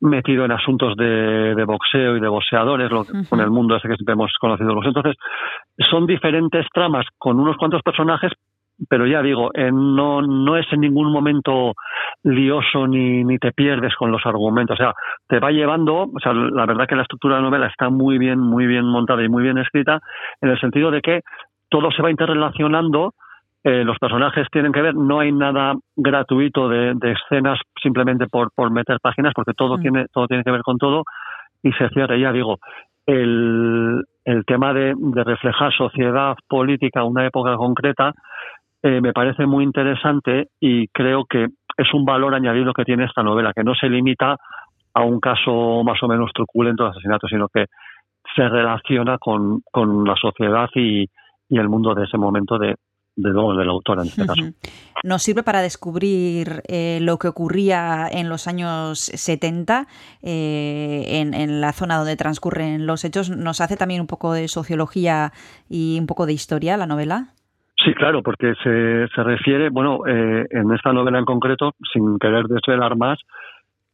metido en asuntos de, de boxeo y de boxeadores, lo, uh -huh. con el mundo ese que siempre hemos conocido. Entonces, son diferentes tramas con unos cuantos personajes, pero ya digo, eh, no, no es en ningún momento lioso ni, ni te pierdes con los argumentos. O sea, te va llevando, o sea, la verdad que la estructura de la novela está muy bien, muy bien montada y muy bien escrita, en el sentido de que todo se va interrelacionando, eh, los personajes tienen que ver, no hay nada gratuito de, de escenas simplemente por, por meter páginas, porque todo, Mm. tiene, todo tiene que ver con todo, y se cierra, ya digo, el, el tema de, de reflejar sociedad política, una época concreta, eh, me parece muy interesante y creo que es un valor añadido que tiene esta novela, que no se limita a un caso más o menos truculento de asesinato, sino que se relaciona con, con la sociedad y, y el mundo de ese momento de, de, de del autor en este caso. Nos sirve para descubrir eh, lo que ocurría en los años 70 eh, en, en la zona donde transcurren los hechos. Nos hace también un poco de sociología y un poco de historia la novela. Sí, claro, porque se, se refiere, bueno, eh, en esta novela en concreto, sin querer desvelar más,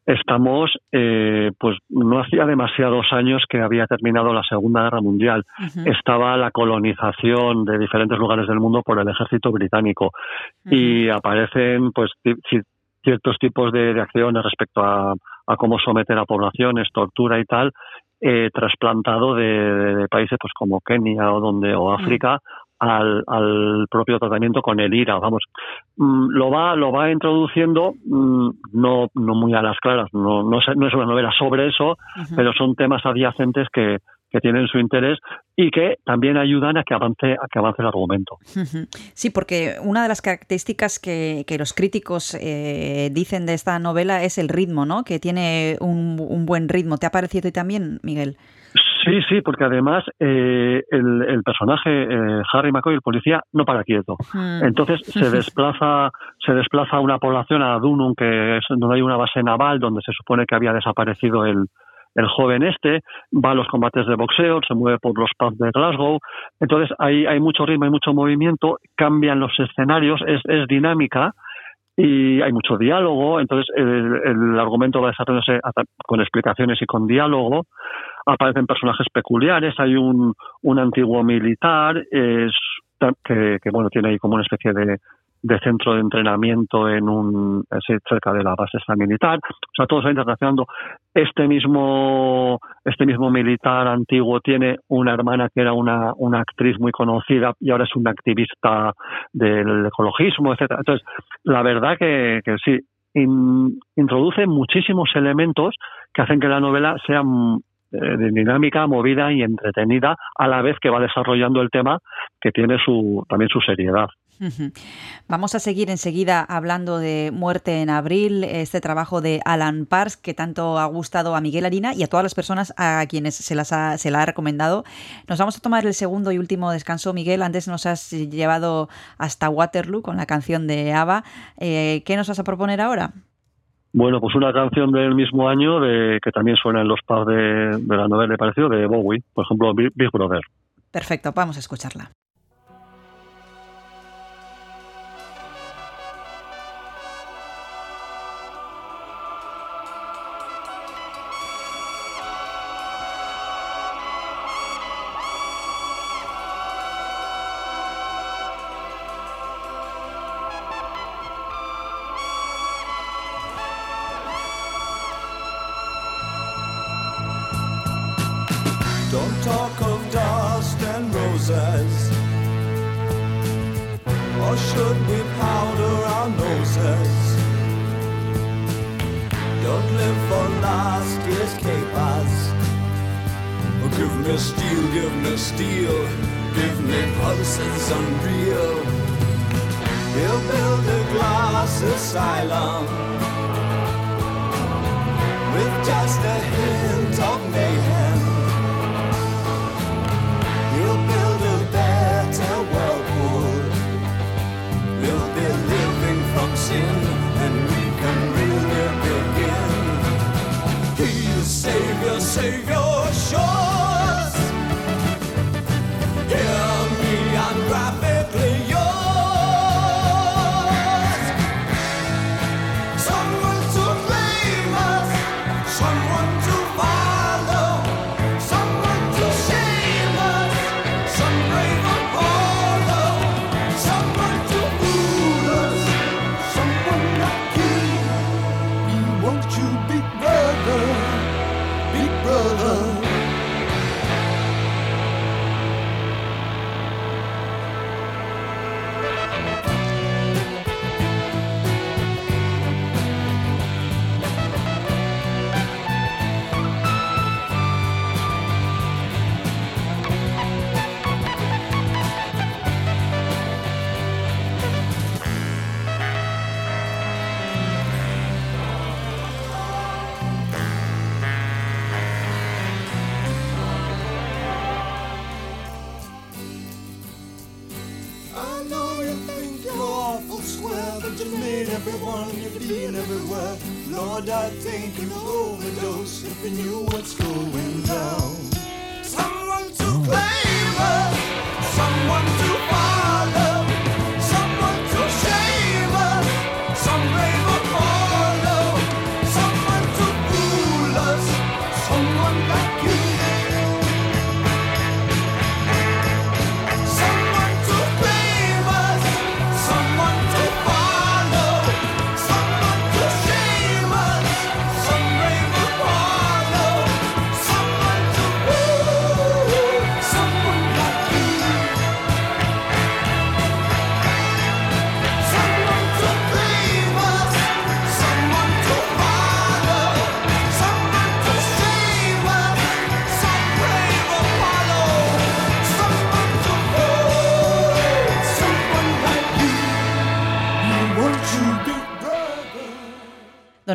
estamos, eh, pues no hacía demasiados años que había terminado la Segunda Guerra Mundial. Estaba la colonización de diferentes lugares del mundo por el ejército británico y aparecen, pues, ciertos tipos de, de acciones respecto a, a cómo someter a poblaciones, tortura y tal, eh, trasplantado de, de- de países, pues, como Kenia o donde o África. Al, al propio tratamiento con el IRA, vamos, Mm, lo va lo va introduciendo mm, no no muy a las claras no no, es- no es una novela sobre eso pero son temas adyacentes que, que tienen su interés y que también ayudan a que avance a que avance el argumento. Sí, porque una de las características que, que los críticos eh, dicen de esta novela es el ritmo, ¿no? Que tiene un, un buen ritmo. ¿Te ha parecido ti también, Miguel? Sí sí porque además eh, el, el personaje eh, Harry McCoy el policía no para quieto Mm. Entonces se desplaza, se desplaza a una población a Dunum, que es donde hay una base naval, donde se supone que había desaparecido el, el joven este, va a los combates de boxeo, se mueve por los pubs de Glasgow. Entonces hay, hay mucho ritmo, hay mucho movimiento, cambian los escenarios, es, es dinámica y hay mucho diálogo. Entonces el, el argumento va desarrollándose con explicaciones y con diálogo. Aparecen personajes peculiares, hay un, un antiguo militar, es que, que, bueno tiene ahí como una especie de, de centro de entrenamiento en un cerca de la base militar. O sea todo se va interrelacionando este mismo este mismo militar antiguo tiene una hermana que era una, una actriz muy conocida y ahora es una activista del ecologismo etcétera. Entonces la verdad que, que sí in- introduce muchísimos elementos que hacen que la novela sea eh, dinámica, movida y entretenida, a la vez que va desarrollando el tema que tiene su también su seriedad. Vamos a seguir enseguida hablando de Muerte en Abril, este trabajo de Alan Pars que tanto ha gustado a Miguel Harina y a todas las personas a quienes se, las ha, se la ha recomendado. Nos vamos a tomar el segundo y último descanso, Miguel. Antes nos has llevado hasta Waterloo con la canción de ABBA. Eh, ¿Qué nos vas a proponer ahora? Bueno, pues una canción del mismo año de que también suena en los pubs de, de la novela, me pareció, de Bowie, por ejemplo, Big Brother. Perfecto, vamos a escucharla.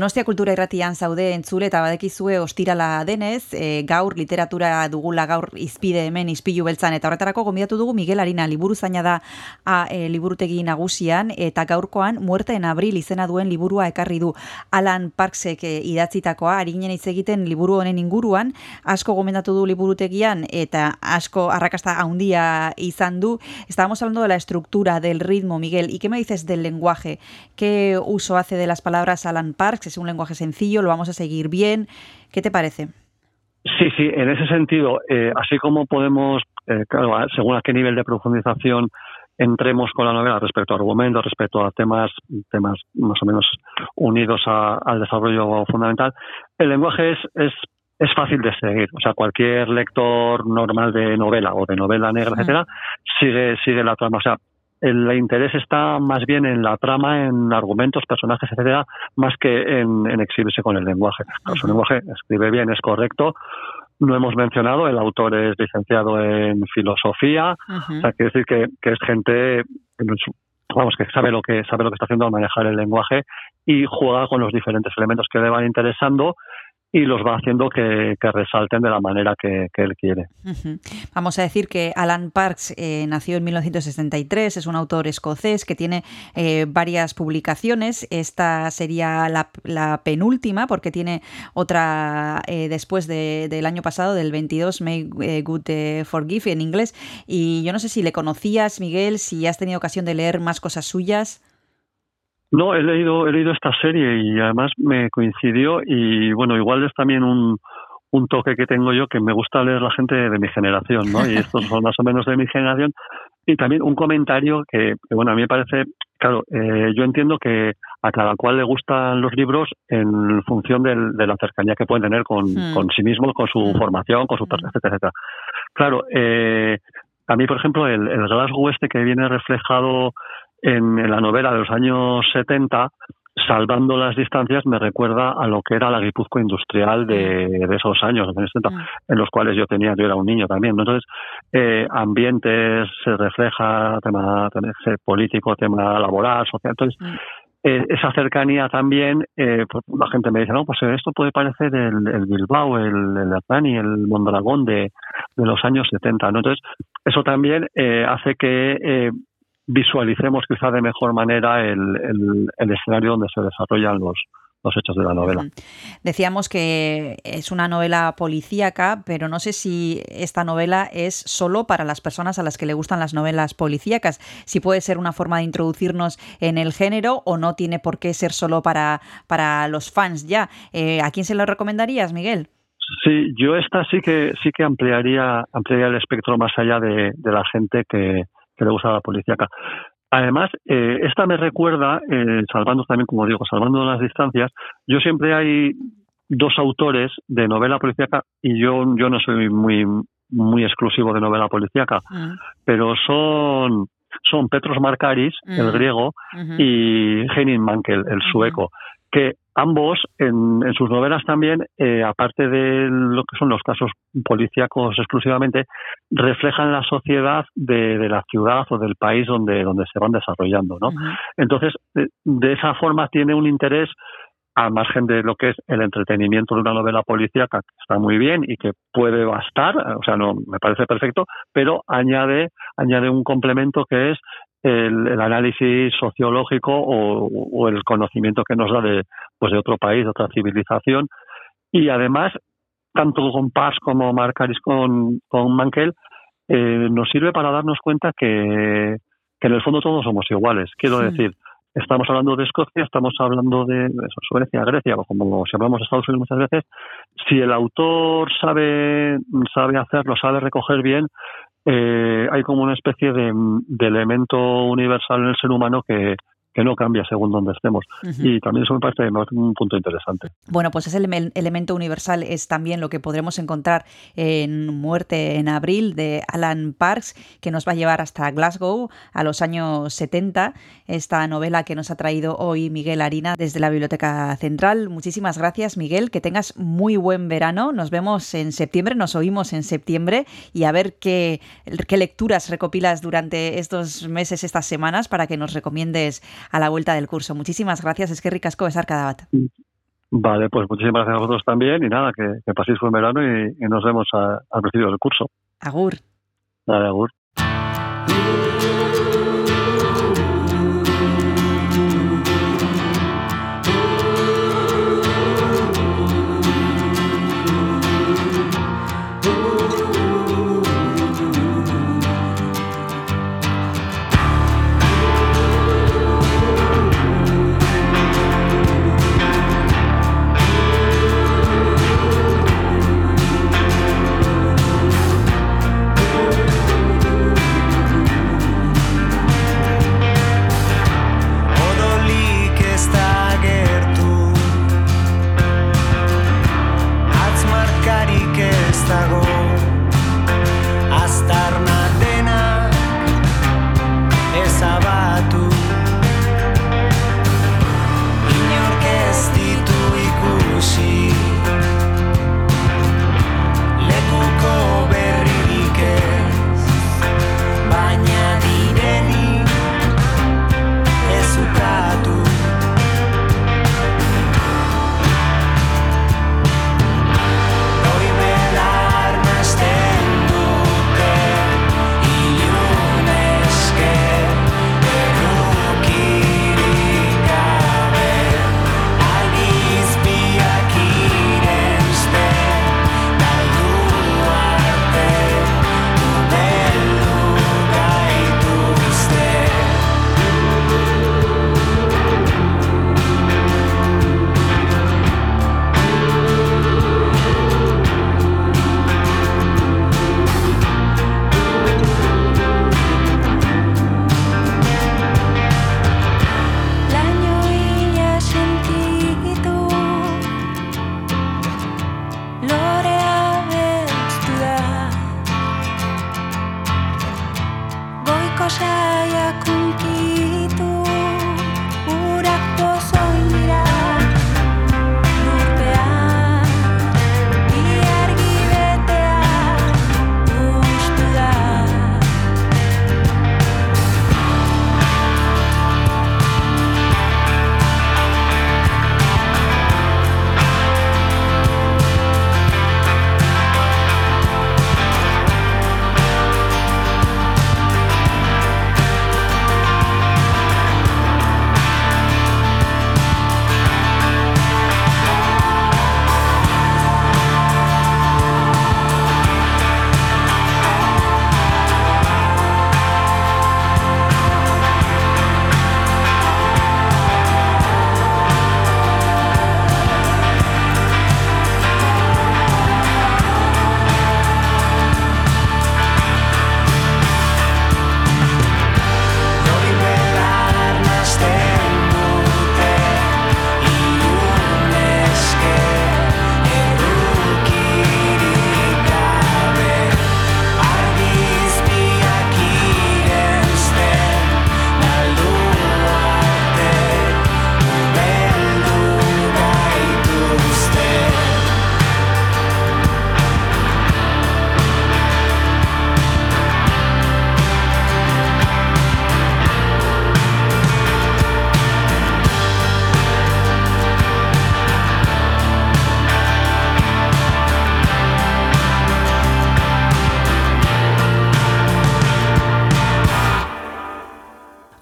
Donostia Kultura Irratian zaude entzule eta badekizue ostirala denez, e, gaur literatura dugula gaur izpide hemen izpilu beltzan eta horretarako gonbidatu dugu Miguel Arina liburu zaina da a, e, liburutegi nagusian eta gaurkoan Muerte en Abril izena duen liburua ekarri du Alan Parksek e, idatzitakoa ari ginen hitz egiten liburu honen inguruan asko gomendatu du liburutegian eta asko arrakasta handia izan du. Estábamos hablando de la estructura, del ritmo, Miguel. ¿Y qué me dices del lenguaje? ¿Qué uso hace de las palabras Alan Parks? Es un lenguaje sencillo, lo vamos a seguir bien. ¿Qué te parece? Sí, sí, en ese sentido, eh, así como podemos, eh, claro, según a qué nivel de profundización entremos con la novela respecto a argumentos, respecto a temas, temas más o menos unidos a- al desarrollo fundamental, el lenguaje es, es, es fácil de seguir. O sea, cualquier lector normal de novela o de novela negra, etcétera, sigue, sigue la trama. O sea, el interés está más bien en la trama, en argumentos, personajes, etcétera, más que en, en exhibirse con el lenguaje. Su lenguaje escribe bien, es correcto. No hemos mencionado, el autor es licenciado en filosofía, o sea, quiere decir que, que es gente, vamos, que sabe lo que sabe lo que está haciendo al manejar el lenguaje y juega con los diferentes elementos que le van interesando y los va haciendo que, resalten de la manera que, él quiere. Vamos a decir que Alan Parks eh, nació en 1963, es un autor escocés que tiene eh, varias publicaciones. Esta sería la, la penúltima porque tiene otra eh, después de- del año pasado, del 22, May eh, Good Forgive en inglés. Y yo no sé si le conocías, Miguel, si has tenido ocasión de leer más cosas suyas. No, he leído, he leído esta serie y además me coincidió y bueno, igual es también un, un toque que tengo yo que me gusta leer la gente de mi generación, ¿no? Y estos son más o menos de mi generación. Y también un comentario que, que, bueno, a mí me parece, claro, eh, yo entiendo que a cada cual le gustan los libros en función del- de la cercanía que pueden tener con, Mm. con sí mismo, con su formación, con su per- etcétera, etcétera. Claro, eh, a mí, por ejemplo, el, el Glasgow este que viene reflejado en, la novela de los años 70, salvando las distancias, me recuerda a lo que era la Guipúzcoa industrial de, de esos años, 70, en los cuales yo tenía, yo era un niño también. ¿no? Entonces, eh, ambientes, se refleja tema, tema político, tema laboral, social. Entonces, eh, esa cercanía también, eh, pues la gente me dice, no, pues esto puede parecer el, el Bilbao, el, el Hernani, el Mondragón de, de los años 70, ¿no? Entonces, eso también eh, hace que eh, visualicemos quizá de mejor manera el, el, el escenario donde se desarrollan los, los hechos de la novela. Decíamos que es una novela policíaca, pero no sé si esta novela es solo para las personas a las que le gustan las novelas policíacas, si puede ser una forma de introducirnos en el género o no tiene por qué ser solo para, para los fans ya. Eh, ¿A quién se lo recomendarías, Miguel? Sí, yo esta sí que sí que ampliaría ampliaría el espectro más allá de, de la gente que, que le gusta la policíaca. Además, eh, esta me recuerda, eh, salvando también, como digo, salvando las distancias, yo siempre hay dos autores de novela policíaca y yo, yo no soy muy, muy exclusivo de novela policíaca, pero son, son Petros Markaris, el Mm. griego, y Henning Mankell, el sueco, que ambos en, en sus novelas también, eh, aparte de lo que son los casos policíacos exclusivamente, reflejan la sociedad de, de la ciudad o del país donde, donde se van desarrollando, ¿no? Entonces, de, de esa forma tiene un interés al margen de lo que es el entretenimiento de una novela policíaca, que está muy bien y que puede bastar, o sea, no me parece perfecto, pero añade, añade un complemento que es el, el análisis sociológico o, o, el conocimiento que nos da de, pues de otro país, de otra civilización. Y además, tanto con Paz como Marcaris con, con Mankel, eh, nos sirve para darnos cuenta que, que en el fondo todos somos iguales. Quiero sí. decir, estamos hablando de Escocia, estamos hablando de, Suecia, Grecia, o como si hablamos de Estados Unidos muchas veces, si el autor sabe, sabe hacerlo, sabe recoger bien, eh, hay como una especie de, de, elemento universal en el ser humano que, que no cambia según donde estemos. Uh -huh. Y también eso me parece un punto interesante. Bueno, pues ese elemento universal es también lo que podremos encontrar en Muerte en Abril de Alan Parks, que nos va a llevar hasta Glasgow a los años 70. Esta novela que nos ha traído hoy Miguel Harina desde la Biblioteca Central. Muchísimas gracias, Miguel. Que tengas muy buen verano. Nos vemos en septiembre, nos oímos en septiembre y a ver qué, qué lecturas recopilas durante estos meses, estas semanas, para que nos recomiendes a la vuelta del curso. Muchísimas gracias, es que ricasco besar cada bat. Vale, pues muchísimas gracias a vosotros también y nada, que, que paséis buen verano y, y nos vemos a, al principio del curso. Agur. Vale, agur.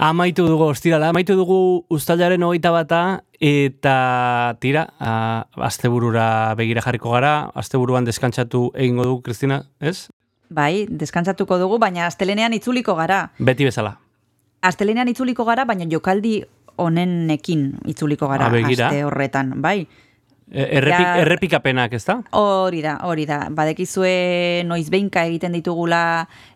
Amaitu dugu, ostirala, amaitu dugu ustalaren hogeita bata, eta tira, a, asteburura begira jarriko gara, asteburuan deskantzatu egingo dugu, Kristina, ez? Bai, deskantzatuko dugu, baina astelenean itzuliko gara. Beti bezala. Astelenean itzuliko gara, baina jokaldi honenekin itzuliko gara Ah, begira. aste horretan, bai. E, Errepik, Ja- errepikapenak, ez da? Hori da, hori da. Badekizue noiz behinka egiten ditugula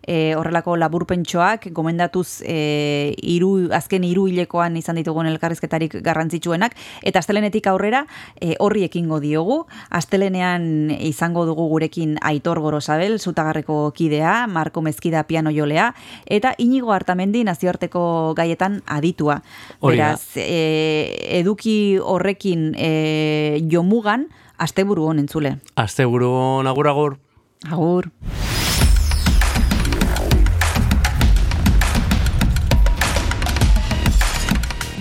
e, horrelako laburpentsoak, gomendatuz e, iru, azken hiru hilekoan izan ditugun elkarrizketarik garrantzitsuenak, eta astelenetik aurrera e, horri ekingo diogu. Astelenean izango dugu gurekin Aitor Gorosabel, zutagarreko kidea, Marko Mezkida piano jolea, eta Inigo Artamendi nazioarteko gaietan aditua. Hori. Beraz, e, eduki horrekin e, jomugan, asteburu honen zule. Asteburu agur agur. Agur.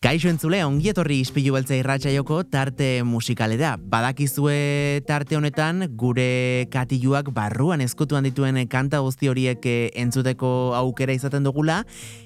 Kaixo entzule, ongietorri ispilu beltza irratxaioko tarte musikalera. Badakizue tarte honetan, gure katiluak barruan eskutuan dituen kanta guzti horiek eh, entzuteko aukera izaten dugula,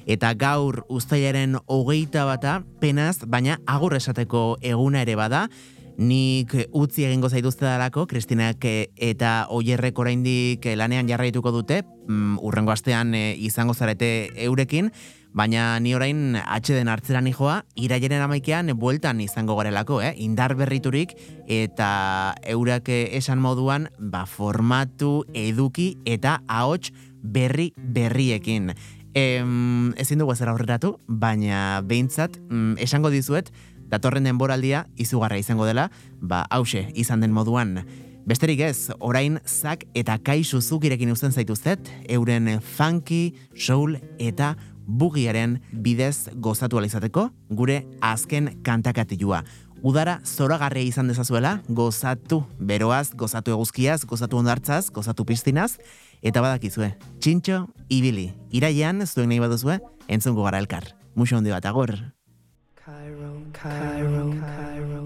eta gaur ustailaren hogeita bata, penaz, baina agur esateko eguna ere bada, Nik utzi egingo zaituzte dalako, Kristinak eh, eta Oierrek oraindik eh, lanean jarraituko dute, mm, urrengo astean izango zarete eurekin, baina ni orain atxeden hartzera nijoa, irailaren amaikean bueltan izango garelako, eh? indar berriturik, eta eurak esan moduan, ba, formatu, eduki eta ahots berri berriekin. Em, ezin dugu ezer aurreratu, baina behintzat, mm, esango dizuet, datorren denboraldia izugarra izango dela, ba, hause, izan den moduan. Besterik ez, orain zak eta kaixu zukirekin uzten zaituztet, euren funky, soul eta bugiaren bidez gozatu ala izateko, gure azken kantakatilua. Udara zoragarria izan dezazuela, gozatu beroaz, gozatu eguzkiaz, gozatu ondartzaz, gozatu piztinaz, eta badakizue, txintxo, ibili, iraian, zuen nahi baduzue, entzungo gara elkar. Muxo hondi bat, agor. Cairo, Cairo, Dans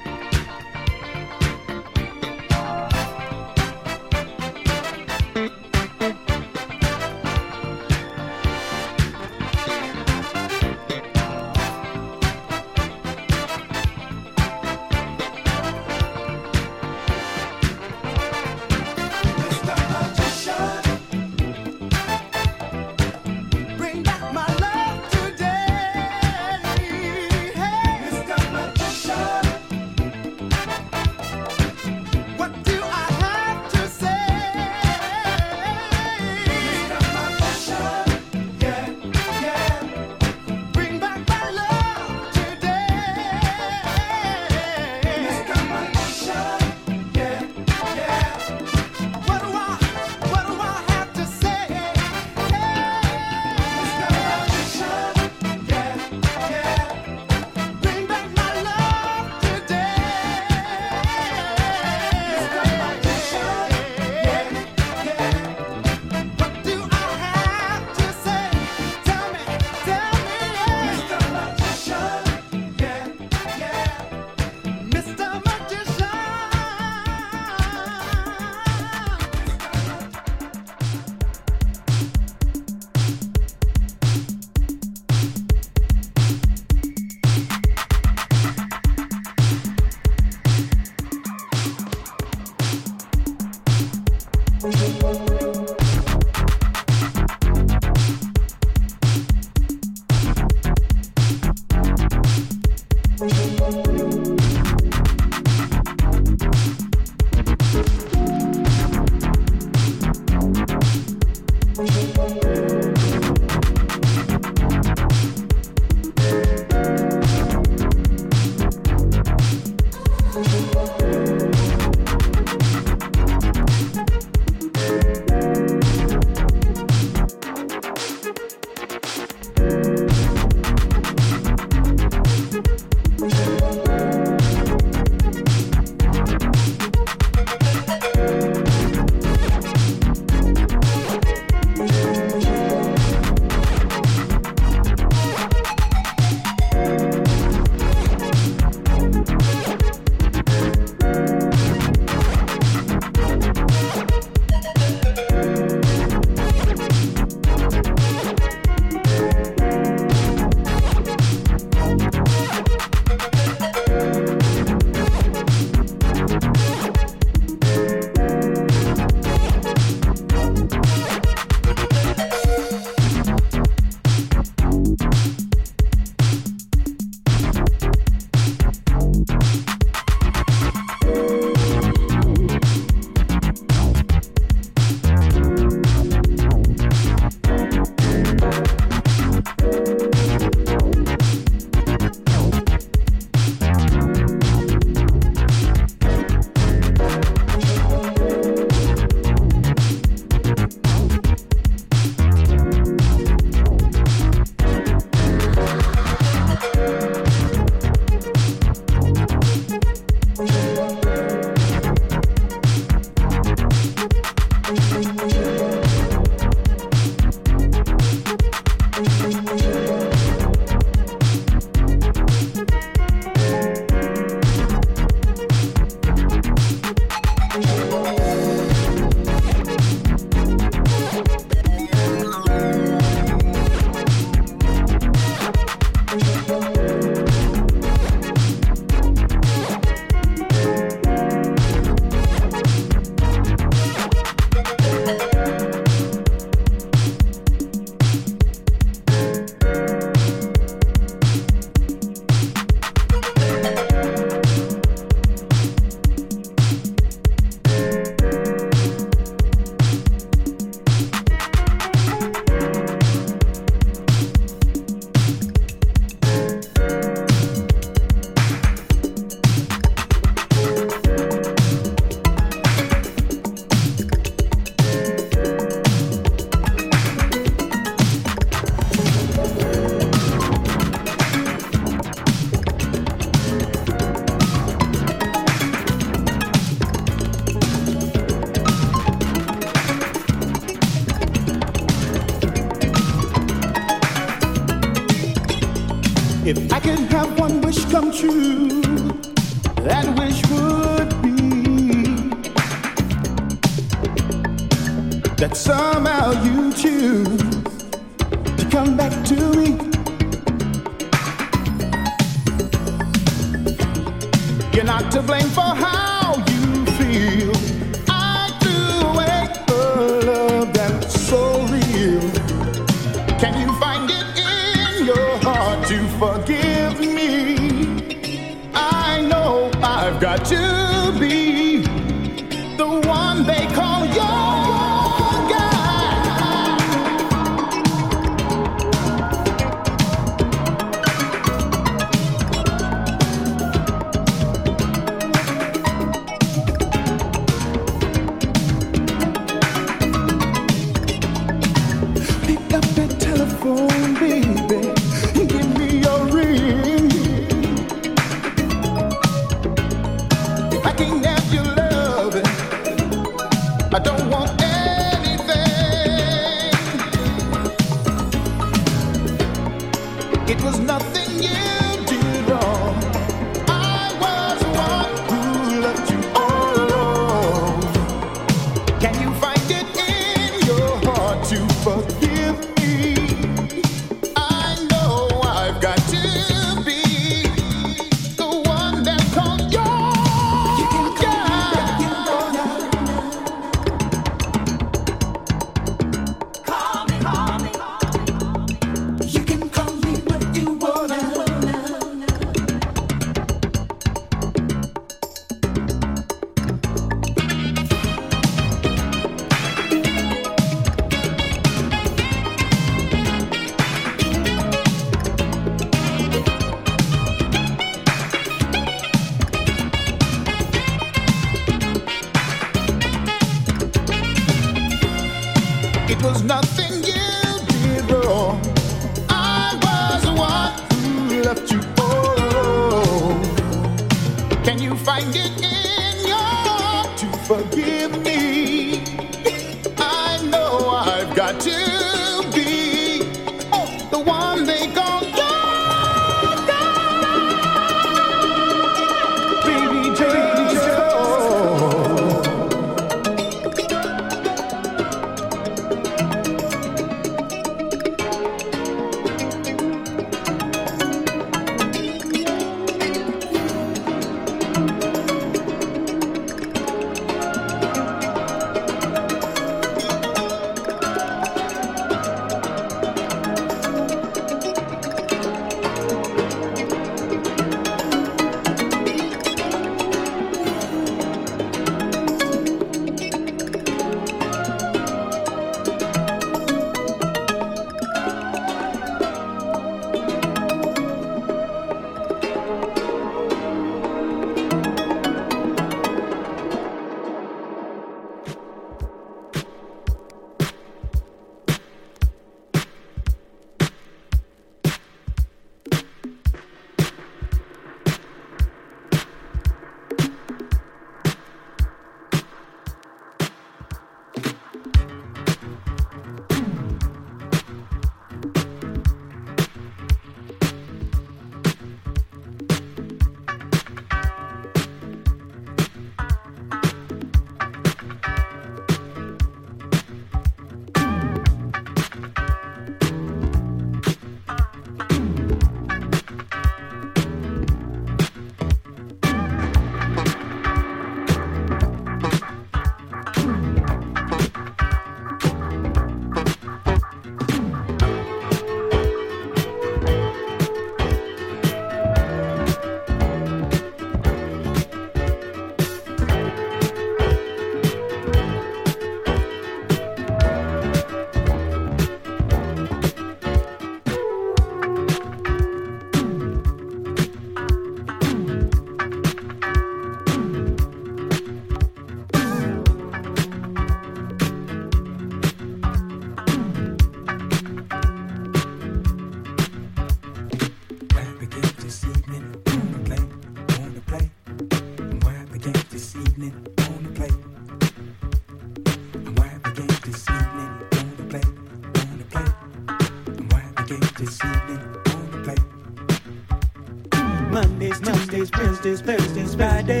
Thursdays, Thursdays, Fridays.